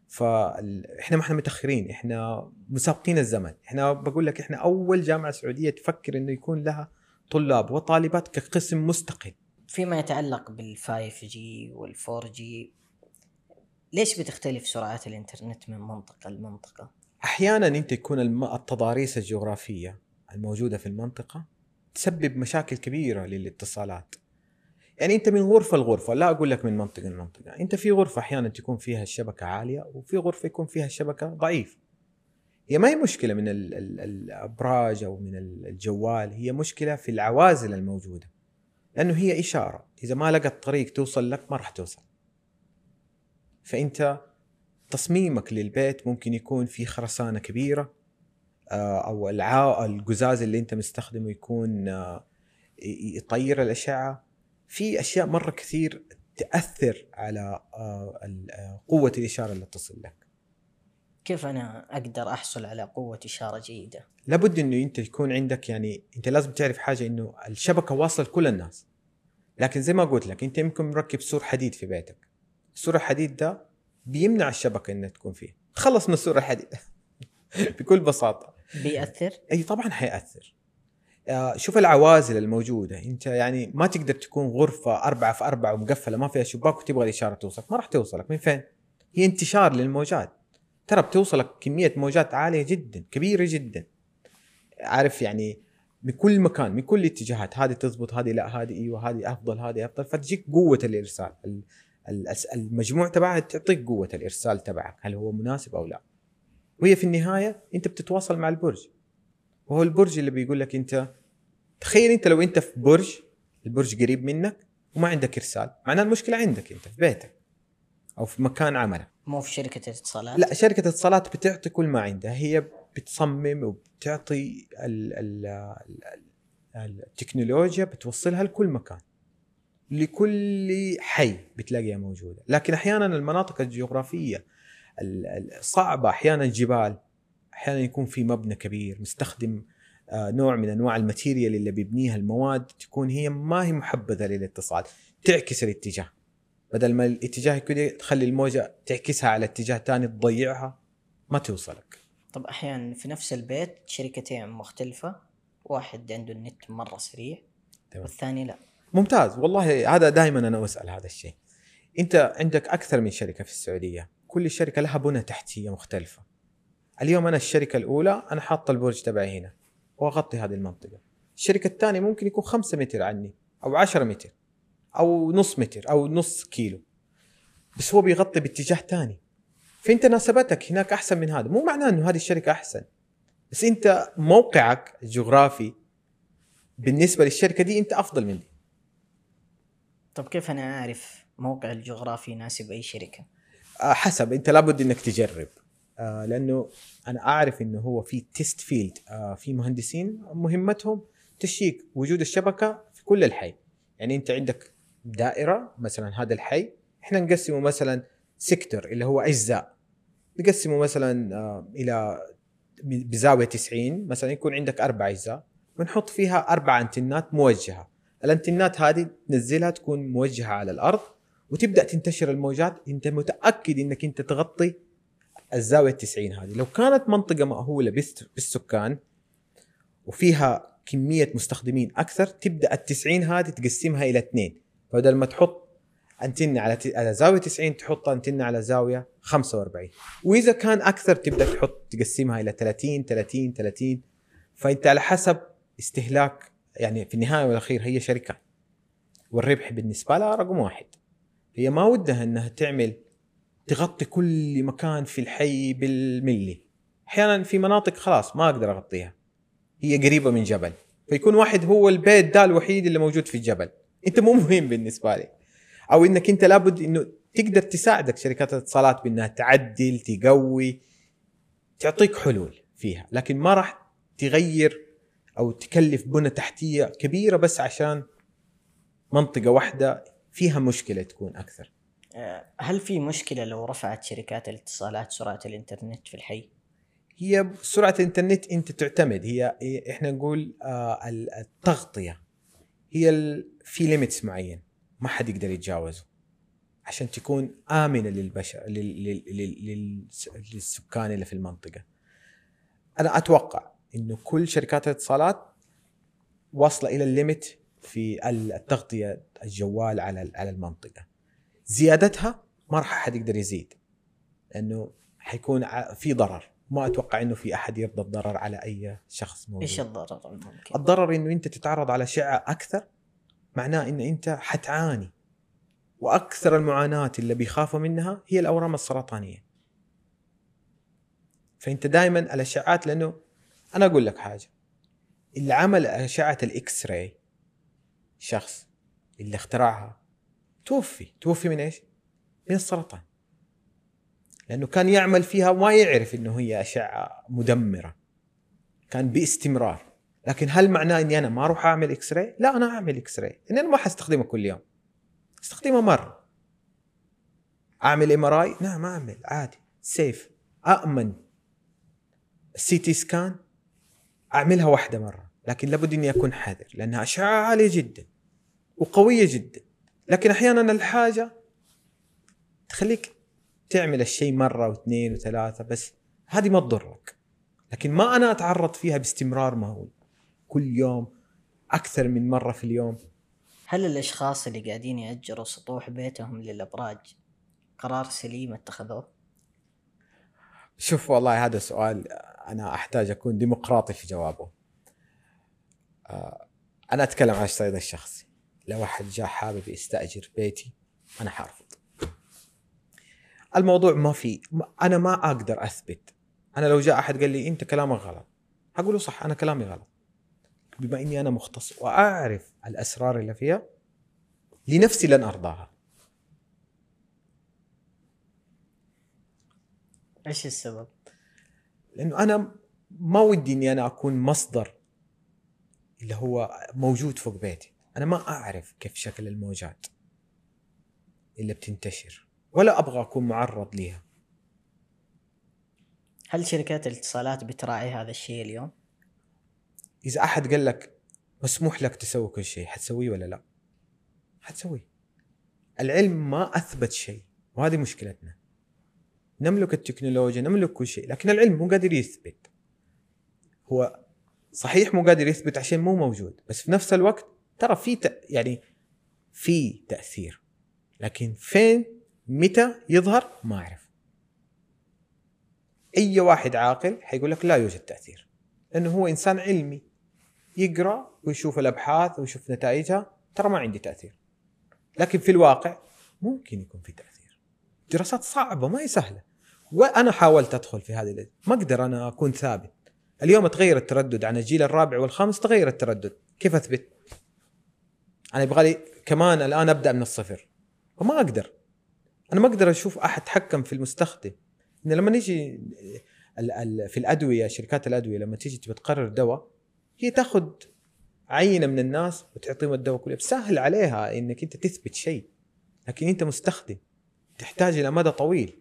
فاحنا ما إحنا متأخرين. إحنا مسابقين الزمن. إحنا بقول لك إحنا أول جامعة سعودية تفكر إنه يكون لها طلاب وطالبات كقسم مستقل. فيما يتعلق بال five G وال four G ليش بتختلف سرعات الإنترنت من منطقة لمنطقة؟ أحيانا أنت يكون التضاريس الجغرافية الموجودة في المنطقة تسبب مشاكل كبيرة للاتصالات. يعني أنت من غرفة لغرفة لا أقول لك من منطقة لمنطقة أنت في غرفة أحيانا تكون فيها الشبكة عالية وفي غرفة يكون فيها الشبكة ضعيف. هي ما هي مشكلة من الأبراج أو من الجوال هي مشكلة في العوازل الموجودة لأنه هي إشارة إذا ما لقت طريق توصل لك ما راح توصل. فأنت تصميمك للبيت ممكن يكون في خرسانة كبيرة آه، أو القزاز اللي أنت مستخدمه يكون آه، يطير الأشعة. في أشياء مرة كثير تأثر على آه، قوة الإشارة اللي تصل لك. كيف أنا أقدر أحصل على قوة إشارة جيدة؟ لابد إنه أنت يكون عندك يعني أنت لازم تعرف حاجة إنه الشبكة واصلة لكل الناس. لكن زي ما قلت لك أنت يمكن مركب سور حديد في بيتك. السور الحديد ده بيمنع الشبكة إنها تكون فيه. تخلص من السور الحديد بكل بساطة. بيأثر؟ إي طبعا حيأثر. آه، شوف العوازل الموجودة. أنت يعني ما تقدر تكون غرفة أربعة في أربعة ومقفلة ما فيها شباك وتبغى الإشارة توصلك. ما راح توصلك. من فين؟ هي انتشار للموجات. ترى بتوصلك كمية موجات عالية جدا كبيرة جدا. عارف يعني من كل مكان من كل الاتجاهات. هذه تزبط هذه لا هذه أيوه هذه أفضل هذه أفضل. فتجيك قوة الإرسال. ال- ال- المجموع تبعها تعطيك قوة الإرسال تبعك هل هو مناسب أو لا. وهي في النهاية أنت بتتواصل مع البرج. وهو البرج اللي بيقول لك أنت تخيل أنت لو أنت في برج البرج قريب منك وما عندك إرسال معناه المشكلة عندك أنت في بيتك أو في مكان عملك. مو في شركة الاتصالات لا شركة الاتصالات بتعطي كل ما عندها. هي بتصمم وبتعطي ال ال ال التكنولوجيا بتوصلها لكل مكان. لكل حي بتلاقيها موجودة. لكن أحيانا المناطق الجغرافية ال- ال- صعبة. أحيانا جبال أحيانا يكون في مبنى كبير مستخدم آه، نوع من أنواع الماتيريال اللي بيبنيها المواد تكون هي ما هي محبذة للاتصال تعكس الاتجاه. بدل ما الاتجاه كده تخلي الموجة تعكسها على اتجاه ثاني تضيعها ما توصلك. طب أحيانا في نفس البيت شركتين مختلفة واحد عنده النت مرة سريع تمام. والثاني لا. ممتاز. والله هذا دائما أنا أسأل هذا الشيء. أنت عندك أكثر من شركة في السعودية. كل شركة لها بنى تحتية مختلفة. اليوم أنا الشركة الأولى أنا حاطة البرج تبعي هنا. وأغطي هذه المنطقة. الشركة الثانية ممكن يكون خمسة متر عني أو عشرة متر أو نص متر أو نص كيلو. بس هو بيغطي باتجاه ثاني فأنت ناسبتك هناك أحسن من هذا. مو معناه إنه هذه الشركة أحسن. بس أنت موقعك الجغرافي بالنسبة للشركة دي أنت أفضل مني طب كيف أنا أعرف موقع الجغرافي يناسب أي شركة؟ آه، حسب أنت لابد إنك تجرب. آه، لأنه أنا أعرف إنه هو في test field آه، في مهندسين مهمتهم check وجود الشبكة في كل الحي. يعني أنت عندك دائرة مثلا هذا الحي إحنا نقسمه مثلا sector اللي هو أجزاء. نقسمه مثلا إلى بزاوية 90 مثلا يكون عندك أربع أجزاء. ونحط فيها أربع انتنات موجهة. الانتنات هذه تنزلها تكون موجهة على الأرض وتبدأ تنتشر الموجات. أنت متأكد إنك أنت تغطي الزاوية 90 هذه. لو كانت منطقة مأهولة بالس- بالسكان وفيها كمية مستخدمين أكثر تبدأ ال 90 هذه تقسمها إلى اثنين. فبدل ما تحط انتنه على على زاوية 90 تحط انتنه على زاوية 45 وإذا كان أكثر تبدأ تحط تقسمها إلى 30 30 30 فأنت على حسب استهلاك يعني في النهاية والأخير هي شركات والربح بالنسبة لها رقم واحد. هي ما ودها إنها تعمل تغطي كل مكان في الحي بالملي أحيانا في مناطق خلاص ما أقدر أغطيها. هي قريبة من جبل. فيكون واحد هو البيت ده الوحيد اللي موجود في الجبل. أنت مو مهم بالنسبة لي. أو إنك أنت لابد إنه تقدر تساعدك شركات الاتصالات بإنها تعدل تقوي تعطيك حلول فيها. لكن ما راح تغير أو تكلف بنى تحتية كبيرة بس عشان منطقة واحدة فيها مشكلة تكون أكثر. آه، هل في مشكلة لو رفعت شركات الاتصالات سرعة الإنترنت في الحي؟ هي سرعة الإنترنت أنت تعتمد هي إحنا نقول آه ال- التغطية. هي في limits معين ما حد يقدر يتجاوزه. عشان تكون آمنة للبشر لل- لل- لل- للس- للسكان اللي في المنطقة. أنا أتوقع إنه كل شركات الاتصالات واصلة إلى ال limit في التغطية الجوال على على المنطقة. زيادتها ما راح أحد يقدر يزيد لأنه حيكون في ضرر. ما أتوقع إنه في أحد يرضى الضرر على أي شخص موجود. إيش الضرر الممكن؟ الضرر إنه أنت تتعرض على اشعه أكثر معناه ان أنت حتعاني. وأكثر المعاناة اللي بيخافوا منها هي الأورام السرطانية. فأنت دائما الاشعات لأنه أنا أقول لك حاجة. اللي عمل اشعه الاكس راي شخص اللي اخترعها توفي. توفي من إيش؟ من السرطان لأنه كان يعمل فيها وما يعرف إنه هي أشعة مدمرة. كان باستمرار. لكن هل معناه إني أنا ما أروح أعمل X-ray؟ لا أنا أعمل X-ray، اني أنا ما حستخدمه كل يوم. أستخدمه مرة. أعمل MRI؟ نعم أعمل. عادي. safe آمن. ال CT scan أعملها واحدة مرة، لكن لابد إني أكون حذر لأنها أشعة عالية جدا وقوية جدا. لكن أحيانا الحاجة تخليك تعمل الشيء مرة واثنين وثلاثة بس هذه ما تضرك. لكن ما أنا أتعرض فيها باستمرار مهول كل يوم أكثر من مرة في اليوم هل الأشخاص اللي قاعدين يأجروا سطوح بيتهم للأبراج قرار سليم اتخذوه؟ شوف والله هذا سؤال أنا أحتاج أكون ديمقراطي في جوابه. آه أنا أتكلم عن الصيد الشخصي. لو أحد جاء حابب يستأجر بيتي أنا حأرفض. الموضوع ما في أنا ما أقدر أثبت. أنا لو جاء أحد قال لي أنت كلامك غلط أقول له صح أنا كلامي غلط. بما إني أنا مختص وأعرف الأسرار اللي فيها لنفسي لن أرضاها. إيش السبب؟ لأنه أنا ما ودي إني أنا أكون مصدر اللي هو موجود فوق بيتي أنا ما أعرف كيف شكل الموجات اللي بتنتشر ولا أبغى أكون معرض ليها هل شركات الاتصالات بتراعي هذا الشيء اليوم؟ إذا أحد قال لك مسموح لك تسوي كل شيء حتسويه ولا لا؟ حتسويه العلم ما أثبت شيء وهذه مشكلتنا نملك التكنولوجيا نملك كل شيء لكن العلم مو قادر يثبت. هو صحيح مو قادر يثبت عشان مو موجود بس في نفس الوقت ترى في ت... يعني في تأثير. لكن فين متى يظهر؟ ما أعرف. أي واحد عاقل حيقول لك لا يوجد تأثير. لأنه هو إنسان علمي يقرأ ويشوف الأبحاث ويشوف نتائجها ترى ما عندي تأثير. لكن في الواقع ممكن يكون في تأثير. دراسات صعبة ما هي سهلة. وأنا حاولت أدخل في هذه ما أقدر أنا أكون ثابت. اليوم تغير التردد. عن الجيل الرابع والخامس تغير التردد. كيف أثبت؟ أنا يبغى لي كمان الآن أبدأ من الصفر. وما أقدر. أنا ما أقدر أشوف أحد تحكم في المستخدم. إن لما نيجي في الأدوية شركات الأدوية لما تيجي تبي تقرر دواء هي تاخذ عينة من الناس وتعطيهم الدواء كله. سهل عليها إنك أنت تثبت شيء. لكن أنت مستخدم. تحتاج إلى مدى طويل.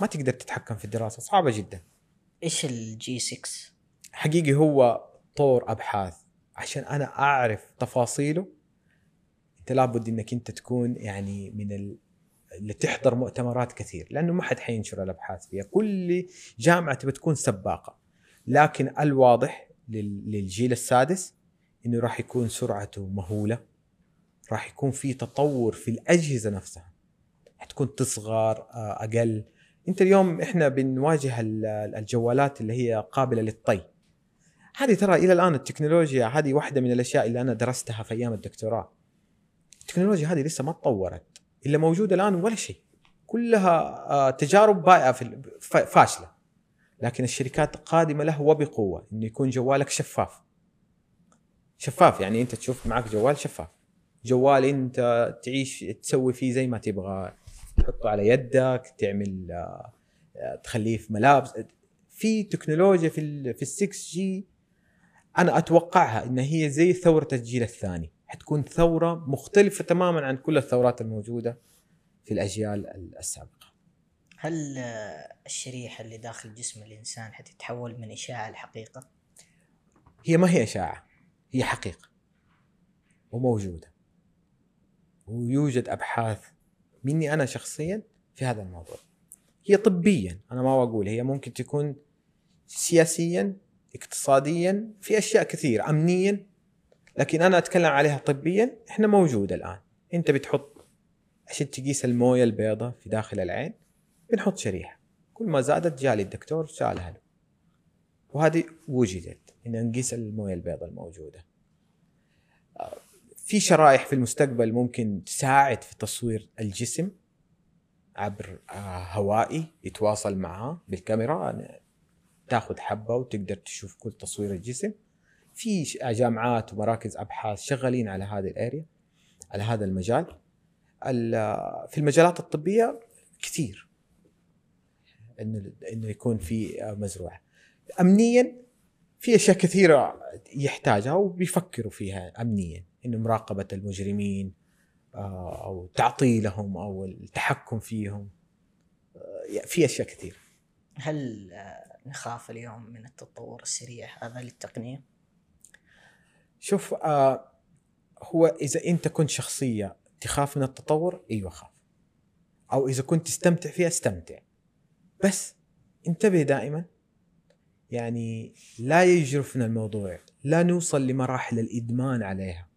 ما تقدر تتحكم في الدراسة صعبة جدا. إيش الجي 6 حقيقي هو طور أبحاث عشان أنا أعرف تفاصيله. أنت لابد إنك أنت تكون يعني من ال... اللي تحضر مؤتمرات كثير لأنه ما حد حينشر الأبحاث فيها. كل جامعة تبى تكون سباقة. لكن الواضح لل... للجيل السادس إنه راح يكون سرعته مهولة. راح يكون في تطور في الأجهزة نفسها. حتكون تصغر آه، أقل. انت اليوم إحنا بنواجه الجوالات اللي هي قابلة للطي. هذه ترى إلى الآن التكنولوجيا هذه واحدة من الأشياء اللي أنا درستها في أيام الدكتوراه. التكنولوجيا هذه لسه ما تطورت اللي موجود الآن ولا شيء. كلها آه، تجارب بائعة فاشلة. لكن الشركات قادمة له وبقوة إنه يكون جوالك شفاف. شفاف يعني أنت تشوف معك جوال شفاف. جوال أنت تعيش تسوي فيه زي ما تبغى. تحطه على يدك تعمل آه، تخليه في ملابس. في تكنولوجيا في ال في ال 6 جي أنا أتوقعها إن هي زي ثورة الجيل الثاني. حتكون ثورة مختلفة تماما عن كل الثورات الموجودة في الأجيال السابقة. هل الشريحة اللي داخل جسم الإنسان حتتحول من إشاعة لحقيقه هي ما هي إشاعة هي حقيقة. وموجودة. ويوجد أبحاث مني أنا شخصيا في هذا الموضوع. هي طبيا أنا ما أقول هي ممكن تكون سياسيا اقتصاديا في أشياء كثيرة امنيا لكن أنا أتكلم عليها طبيا إحنا موجودة الآن. أنت بتحط عشان تقيس الموية البيضاء في داخل العين بنحط شريحة. كل ما زادت جالي الدكتور شالها له وهذه وجدت إن نقيس الموية البيضاء الموجودة. في شرائح في المستقبل ممكن تساعد في تصوير الجسم عبر آه، هوائي يتواصل معاه بالكاميرا تاخذ حبة وتقدر تشوف كل تصوير الجسم. في جامعات ومراكز أبحاث شغالين على هذه الآريا على هذا المجال. في المجالات الطبية كثير انه انه يكون في مزروعة. امنيا في أشياء كثيرة يحتاجها وبيفكروا فيها امنيا. انه مراقبة المجرمين آه، أو تعطيلهم أو التحكم فيهم آه، في أشياء كثير هل آه، نخاف اليوم من التطور السريع هذا للتقنية؟ شوف هو إذا أنت كنت شخصية تخاف من التطور أيوه خاف. أو إذا كنت تستمتع فيها استمتع. بس انتبه دائما يعني لا يجرفنا الموضوع لا نوصل لمراحل الإدمان عليها.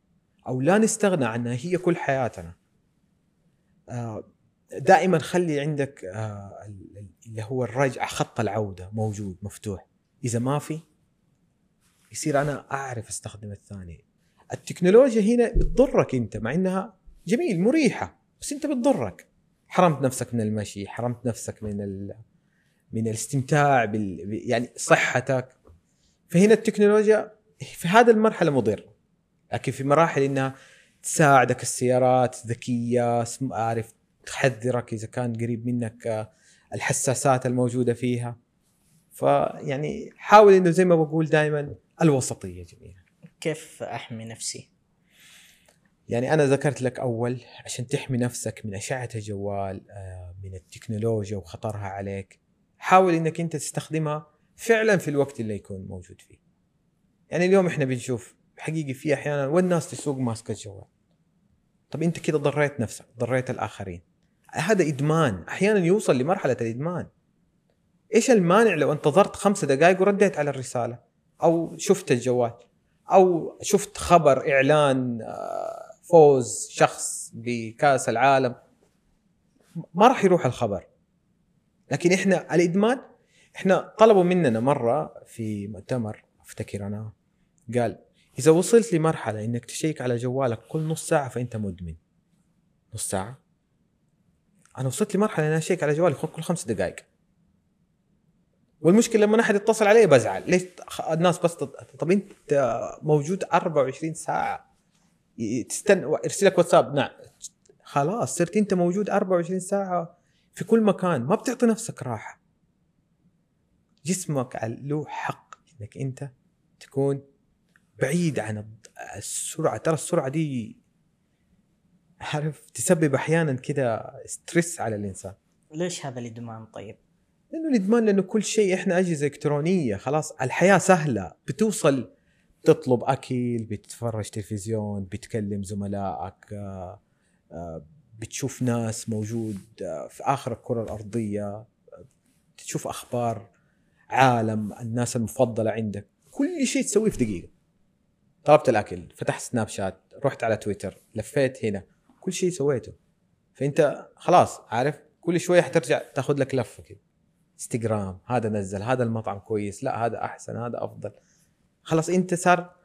أو لا نستغنى عنها هي كل حياتنا. آه دائما خلي عندك آه اللي هو الرجعه خط العودة موجود مفتوح. إذا ما في يصير أنا أعرف أستخدم الثاني التكنولوجيا هنا بتضرك أنت مع إنها جميل مريحة بس أنت بتضرك. حرمت نفسك من المشي حرمت نفسك من ال... من الاستمتاع بال... يعني صحتك. فهنا التكنولوجيا في هذه المرحلة مضر لكن في مراحل إنها تساعدك السيارات ذكية عارف تحذرك إذا كان قريب منك آه، الحساسات الموجودة فيها. فيعني حاول إنه زي ما بقول دائما الوسطية جميلة. كيف أحمي نفسي؟ يعني أنا ذكرت لك أول عشان تحمي نفسك من أشعة الجوال آه، من التكنولوجيا وخطرها عليك حاول إنك أنت تستخدمها فعلا في الوقت اللي يكون موجود فيه. يعني اليوم إحنا بنشوف حقيقي في أحيانا والناس تسوق ماسكه الجوال. طب أنت كده ضريت نفسك ضريت الآخرين. هذا إدمان. أحيانا يوصل لمرحلة الإدمان. إيش المانع لو انتظرت خمسة دقائق ورديت على الرسالة؟ أو شفت الجوال. أو شفت خبر إعلان آه، فوز شخص بكأس العالم. ما راح يروح الخبر. لكن إحنا الإدمان إحنا طلبوا مننا مرة في مؤتمر أفتكر أنا قال إذا وصلت لمرحلة إنك تشيك على جوالك كل نص ساعة فأنت مدمن. نص ساعة. أنا وصلت لمرحلة اني أشيك على جوالي كل خمس دقائق. والمشكلة لما أحد يتصل علي بزعل. ليش الناس بس طب أنت موجود 24 ساعة. تستنى ارسل لك واتساب. نعم. خلاص صرت أنت موجود 24 ساعة في كل مكان. ما بتعطي نفسك راحة. جسمك له حق إنك أنت تكون بعيد عن السرعة. ترى السرعة دي عارف تسبب أحيانا كذا ستريس على الإنسان. ليش هذا الإدمان طيب؟ لأنه الإدمان لأنه كل شيء إحنا أجهزة إلكترونية خلاص الحياة سهلة. بتوصل تطلب أكل بتتفرج تلفزيون بتكلم زملائك آه، آه، بتشوف ناس موجود آه، في آخر الكرة الأرضية تشوف أخبار عالم الناس المفضلة عندك. كل شيء تسويه في دقيقة. طلبت الأكل فتحت سناب شات رحت على تويتر لفيت هنا كل شيء سويته. فأنت خلاص عارف؟ كل شوية حترجع تاخذ لك لفة كده. إنستغرام هذا نزل هذا المطعم كويس لا هذا أحسن هذا أفضل. خلاص أنت صار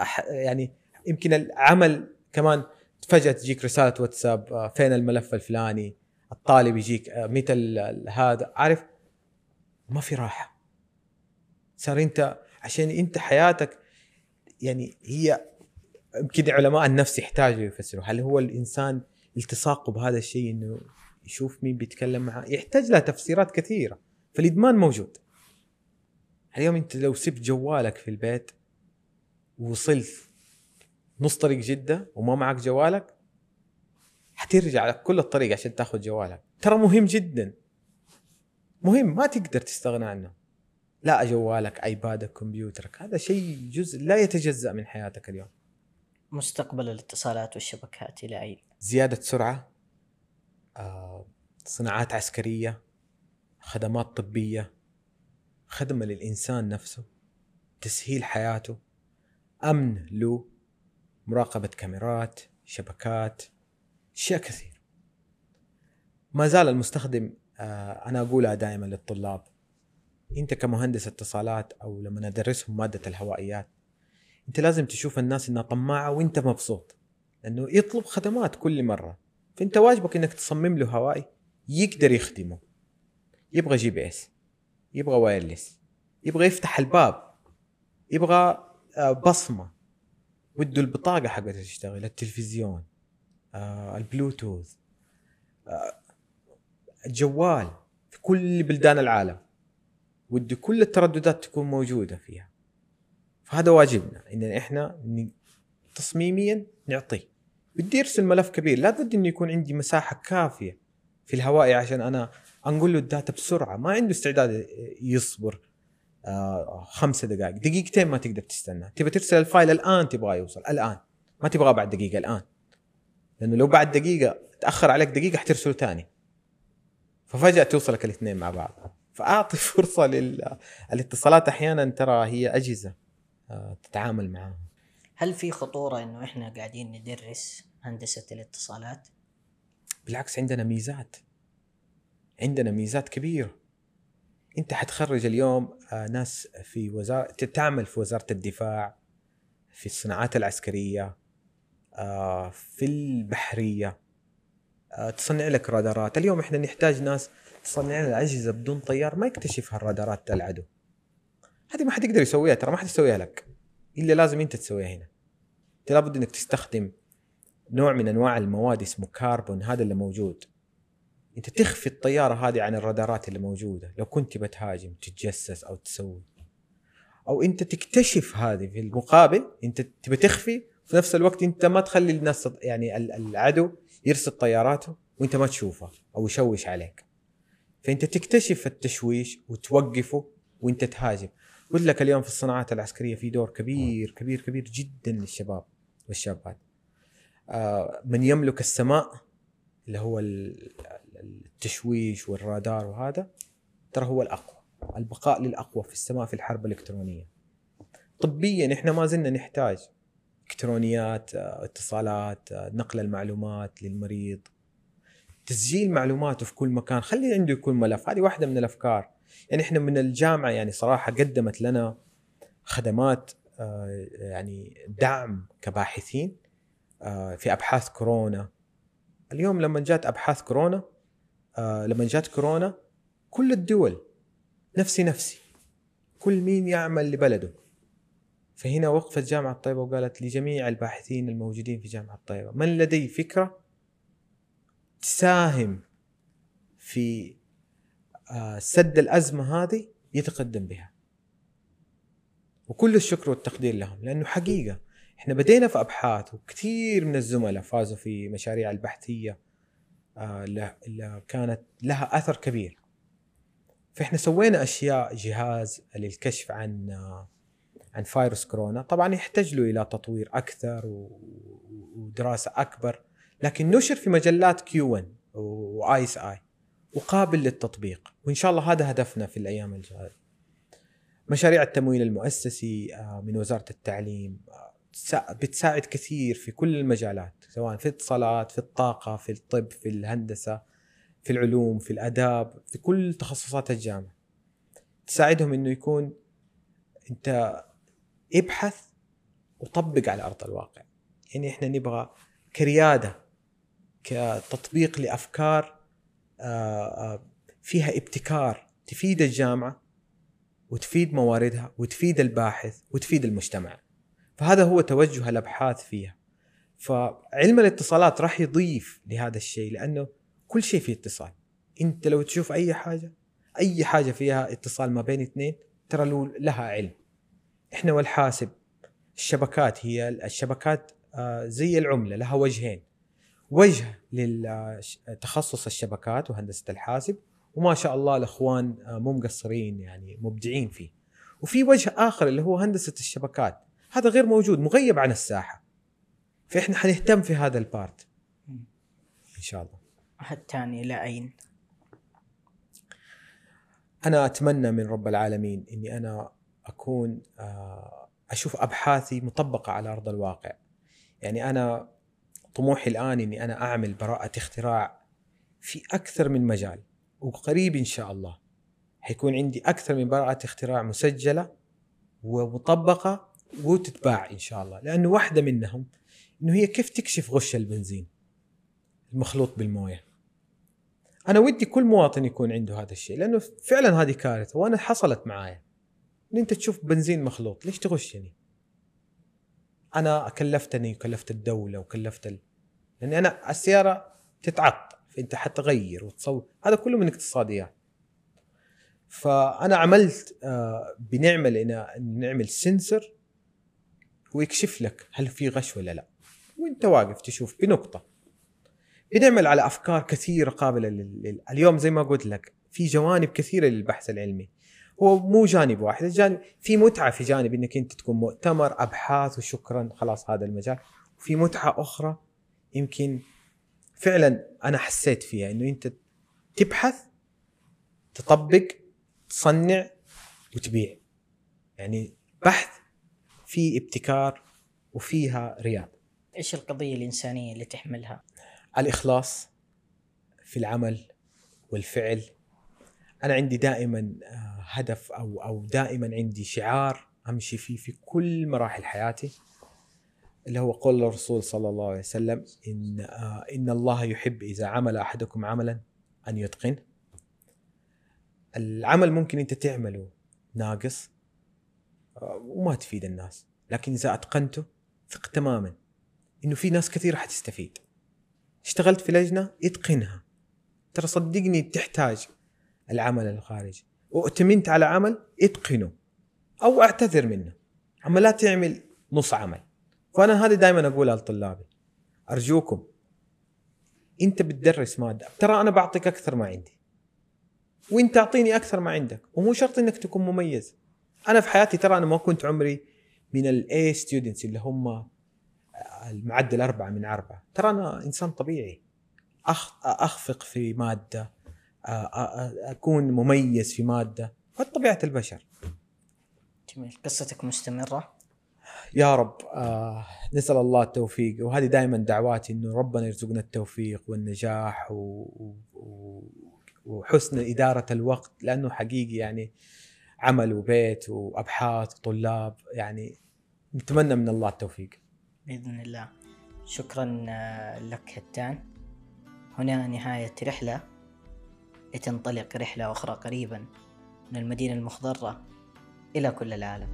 أح يعني يمكن العمل كمان فجأة تجيك رسالة واتساب آه، فين الملف الفلاني؟ الطالب يجيك آه، متى هذا؟ عارف؟ ما في راحة. صار انت عشان أنت حياتك يعني هي يمكن علماء النفس يحتاجوا يفسروا. هل هو الإنسان التصاقه بهذا الشيء إنه يشوف مين بيتكلم معاه يحتاج لها تفسيرات كثيرة. فالإدمان موجود. اليوم أنت لو سبت جوالك في البيت ووصلت نص طريق جدة وما معك جوالك حترجع لك كل الطريق عشان تاخذ جوالك. ترى مهم جدا. مهم. ما تقدر تستغنى عنه. لا جوالك ايبادك كمبيوترك. هذا شيء جزء لا يتجزأ من حياتك اليوم. مستقبل الاتصالات والشبكات إلى اين زيادة سرعة آه، صناعات عسكرية خدمات طبية خدمة للإنسان نفسه تسهيل حياته أمن له مراقبة كاميرات شبكات أشياء كثير ما زال المستخدم آه، أنا أقولها دائما للطلاب انت كمهندس اتصالات أو لما ندرسهم مادة الهوائيات انت لازم تشوف الناس انها طماعة وانت مبسوط لأنه يطلب خدمات كل مرة فانت واجبك انك تصمم له هوائي يقدر يخدمه. يبغى GPS يبغى wireless يبغى يفتح الباب يبغى آه، بصمة وده البطاقة حقته تشتغل التلفزيون آه، البلوتوث آه، الجوال في كل بلدان العالم. وده كل الترددات تكون موجودة فيها. فهذا واجبنا إن إحنا تصميميا نعطيه بدي أرسل ملف كبير لابد إنه يكون عندي مساحة كافية في الهواء عشان أنا أنقل له ال data بسرعة. ما عنده استعداد يصبر آه خمسة دقائق. دقيقتين ما تقدر تستنى. تبغى ترسل ال file الآن تبغاه يوصل. الآن. ما تبغاه بعد دقيقة الآن. لأنه لو بعد دقيقة تأخر عليك دقيقة حترسله ثاني. ففجأة توصلك الاثنين مع بعض. فأعطي فرصة للاتصالات أحيانا ترى هي أجهزة آه تتعامل معها هل في خطورة إنه إحنا قاعدين ندرس هندسة الاتصالات؟ بالعكس عندنا ميزات. عندنا ميزات كبيرة. أنت حتخرج اليوم آه، ناس في وزاره تعمل في وزارة الدفاع في الصناعات العسكرية آه، في البحرية تصنع لك رادارات. اليوم إحنا نحتاج ناس تصنع لنا بدون طيار ما يكتشفها الرادارات العدو هذه ما حد يقدر يسويها ترى ما حد يسويها لك. إلا لازم أنت تسويها هنا. أنت لابد أنك تستخدم نوع من أنواع المواد اسمه كاربون هذا اللي موجود. أنت تخفي الطيارة هذه عن الرادارات اللي موجودة. لو كنت بتهاجم تتجسس أو تسوي. أو أنت تكتشف هذه في المقابل أنت تبي تخفي في نفس الوقت أنت ما تخلي الناس يعني العدو يرسل طياراته وأنت ما تشوفه أو يشوش عليك. فأنت تكتشف التشويش وتوقفه وأنت تهاجم. قلت لك اليوم في الصناعات العسكرية في دور كبير كبير كبير جدا للشباب والشابات. آه، من يملك السماء اللي هو التشويش والرادار وهذا ترى هو الأقوى البقاء للأقوى في السماء في الحرب الإلكترونية. طبيا إحنا ما زلنا نحتاج إلكترونيات آه، اتصالات آه، نقل المعلومات للمريض. تسجيل معلوماته في كل مكان. خلي عنده يكون ملف. هذه واحدة من الأفكار. يعني إحنا من الجامعة يعني صراحة قدمت لنا خدمات آه، يعني دعم كباحثين في أبحاث كورونا. اليوم لما جات أبحاث كورونا لما جات كورونا كل الدول نفسي نفسي كل مين يعمل لبلده. فهنا وقفت جامعة طيبة وقالت لجميع الباحثين الموجودين في جامعة طيبة من لديه فكرة تساهم في آه، سد الأزمة هذه يتقدم بها. وكل الشكر والتقدير لهم لأنه حقيقة إحنا بدينا في أبحاث وكثير من الزملاء فازوا في مشاريع البحثية آه، اللي كانت لها أثر كبير. فإحنا سوينا أشياء جهاز للكشف عن آه، عن فيروس كورونا. طبعا يحتاج له إلى تطوير أكثر ودراسة أكبر. لكن نشر في مجلات Q 1 و ISI وقابل للتطبيق وإن شاء الله هذا هدفنا في الأيام الجاية. مشاريع التمويل المؤسسي آه، من وزارة التعليم آه، بتساعد كثير في كل المجالات سواء في الاتصالات في الطاقة في الطب في الهندسة في العلوم في الأداب في كل تخصصات الجامعة. تساعدهم إنه يكون أنت ابحث وطبق على أرض الواقع. يعني إحنا نبغى كريادة كتطبيق لأفكار آه، آه، فيها ابتكار تفيد الجامعة وتفيد مواردها وتفيد الباحث وتفيد المجتمع. فهذا هو توجه الأبحاث فيها. فعلم الاتصالات راح يضيف لهذا الشيء لأنه كل شيء فيه اتصال. أنت لو تشوف أي حاجة أي حاجة فيها اتصال ما بين اثنين ترى لها علم. إحنا والحاسب الشبكات هي الشبكات آه، زي العملة لها وجهين. وجه لتخصص الشبكات وهندسة الحاسب وما شاء الله الأخوان آه، مو مقصرين يعني مبدعين فيه. وفي وجه آخر اللي هو هندسة الشبكات. هذا غير موجود مغيب عن الساحة. فإحنا حنهتم في هذا البارت. إن شاء الله. الثاني إلى أين؟ أنا أتمنى من رب العالمين إني أنا أكون آه، أشوف أبحاثي مطبقة على أرض الواقع. يعني أنا طموحي الآن إني أنا أعمل براءة اختراع في أكثر من مجال وقريب إن شاء الله حيكون عندي أكثر من براءة اختراع مسجلة ومطبقة وتتباع إن شاء الله. لأنه واحدة منهم إنه هي كيف تكشف غش البنزين المخلوط بالموية. أنا ودي كل مواطن يكون عنده هذا الشيء لأنه فعلا هذه كارثة وأنا حصلت معايا. إن أنت تشوف بنزين مخلوط ليش تغشني أنا كلفتني وكلفت الدولة وكلفت ال... لاني أنا السيارة تتعطل فانت حتغير وتصور هذا كله من اقتصاديات. فأنا عملت آه، بنعمل ان نعمل سنسر ويكشف لك هل في غش ولا لا. وأنت واقف تشوف بنقطة. بنعمل على أفكار كثيرة قابلة لل... اليوم زي ما قلت لك في جوانب كثيرة للبحث العلمي. هو مو جانب واحد الجانب في متعة في جانب إنك أنت تكون مؤتمر أبحاث وشكرا خلاص هذا المجال. وفي متعة أخرى يمكن فعلا أنا حسيت فيها إنه أنت تبحث تطبق تصنع وتبيع. يعني بحث في ابتكار وفيها رياض. إيش القضية الإنسانية اللي تحملها؟ الإخلاص في العمل والفعل أنا عندي دائما آه هدف أو أو دائما عندي شعار أمشي فيه في كل مراحل حياتي اللي هو قول الرسول صلى الله عليه وسلم إن آه، إن الله يحب إذا عمل أحدكم عملا أن يتقن. العمل ممكن أنت تعمله ناقص آه، وما تفيد الناس لكن إذا أتقنته ثق تماما إنه في ناس كثير حتستفيد. اشتغلت في لجنة اتقنها ترى صدقني تحتاج العمل الخارجي. واتمنت على عمل اتقنه أو أعتذر منه. أما لا تعمل نص عمل. فأنا هذه دائما أقولها لطلابي. أرجوكم أنت بتدرس مادة. ترى أنا بعطيك أكثر ما عندي. وانت اعطيني أكثر ما عندك. ومو شرط إنك تكون مميز. أنا في حياتي ترى أنا ما كنت عمري من ال A students اللي هم المعدل أربعة من أربعة. ترى أنا إنسان طبيعي. أخ أخفق في مادة. أكون مميز في مادة هذه طبيعة البشر. جميل. قصتك مستمرة؟ يا رب آه نسأل الله التوفيق. وهذه دائما دعواتي إنه ربنا يرزقنا التوفيق والنجاح و... و... وحسن إدارة الوقت لأنه حقيقي يعني عمل وبيت وأبحاث وطلاب يعني نتمنى من الله التوفيق. بإذن الله. شكرا آه، لك هتان هنا نهاية رحلة لتنطلق رحلة أخرى قريبا من المدينة المخضرة إلى كل العالم.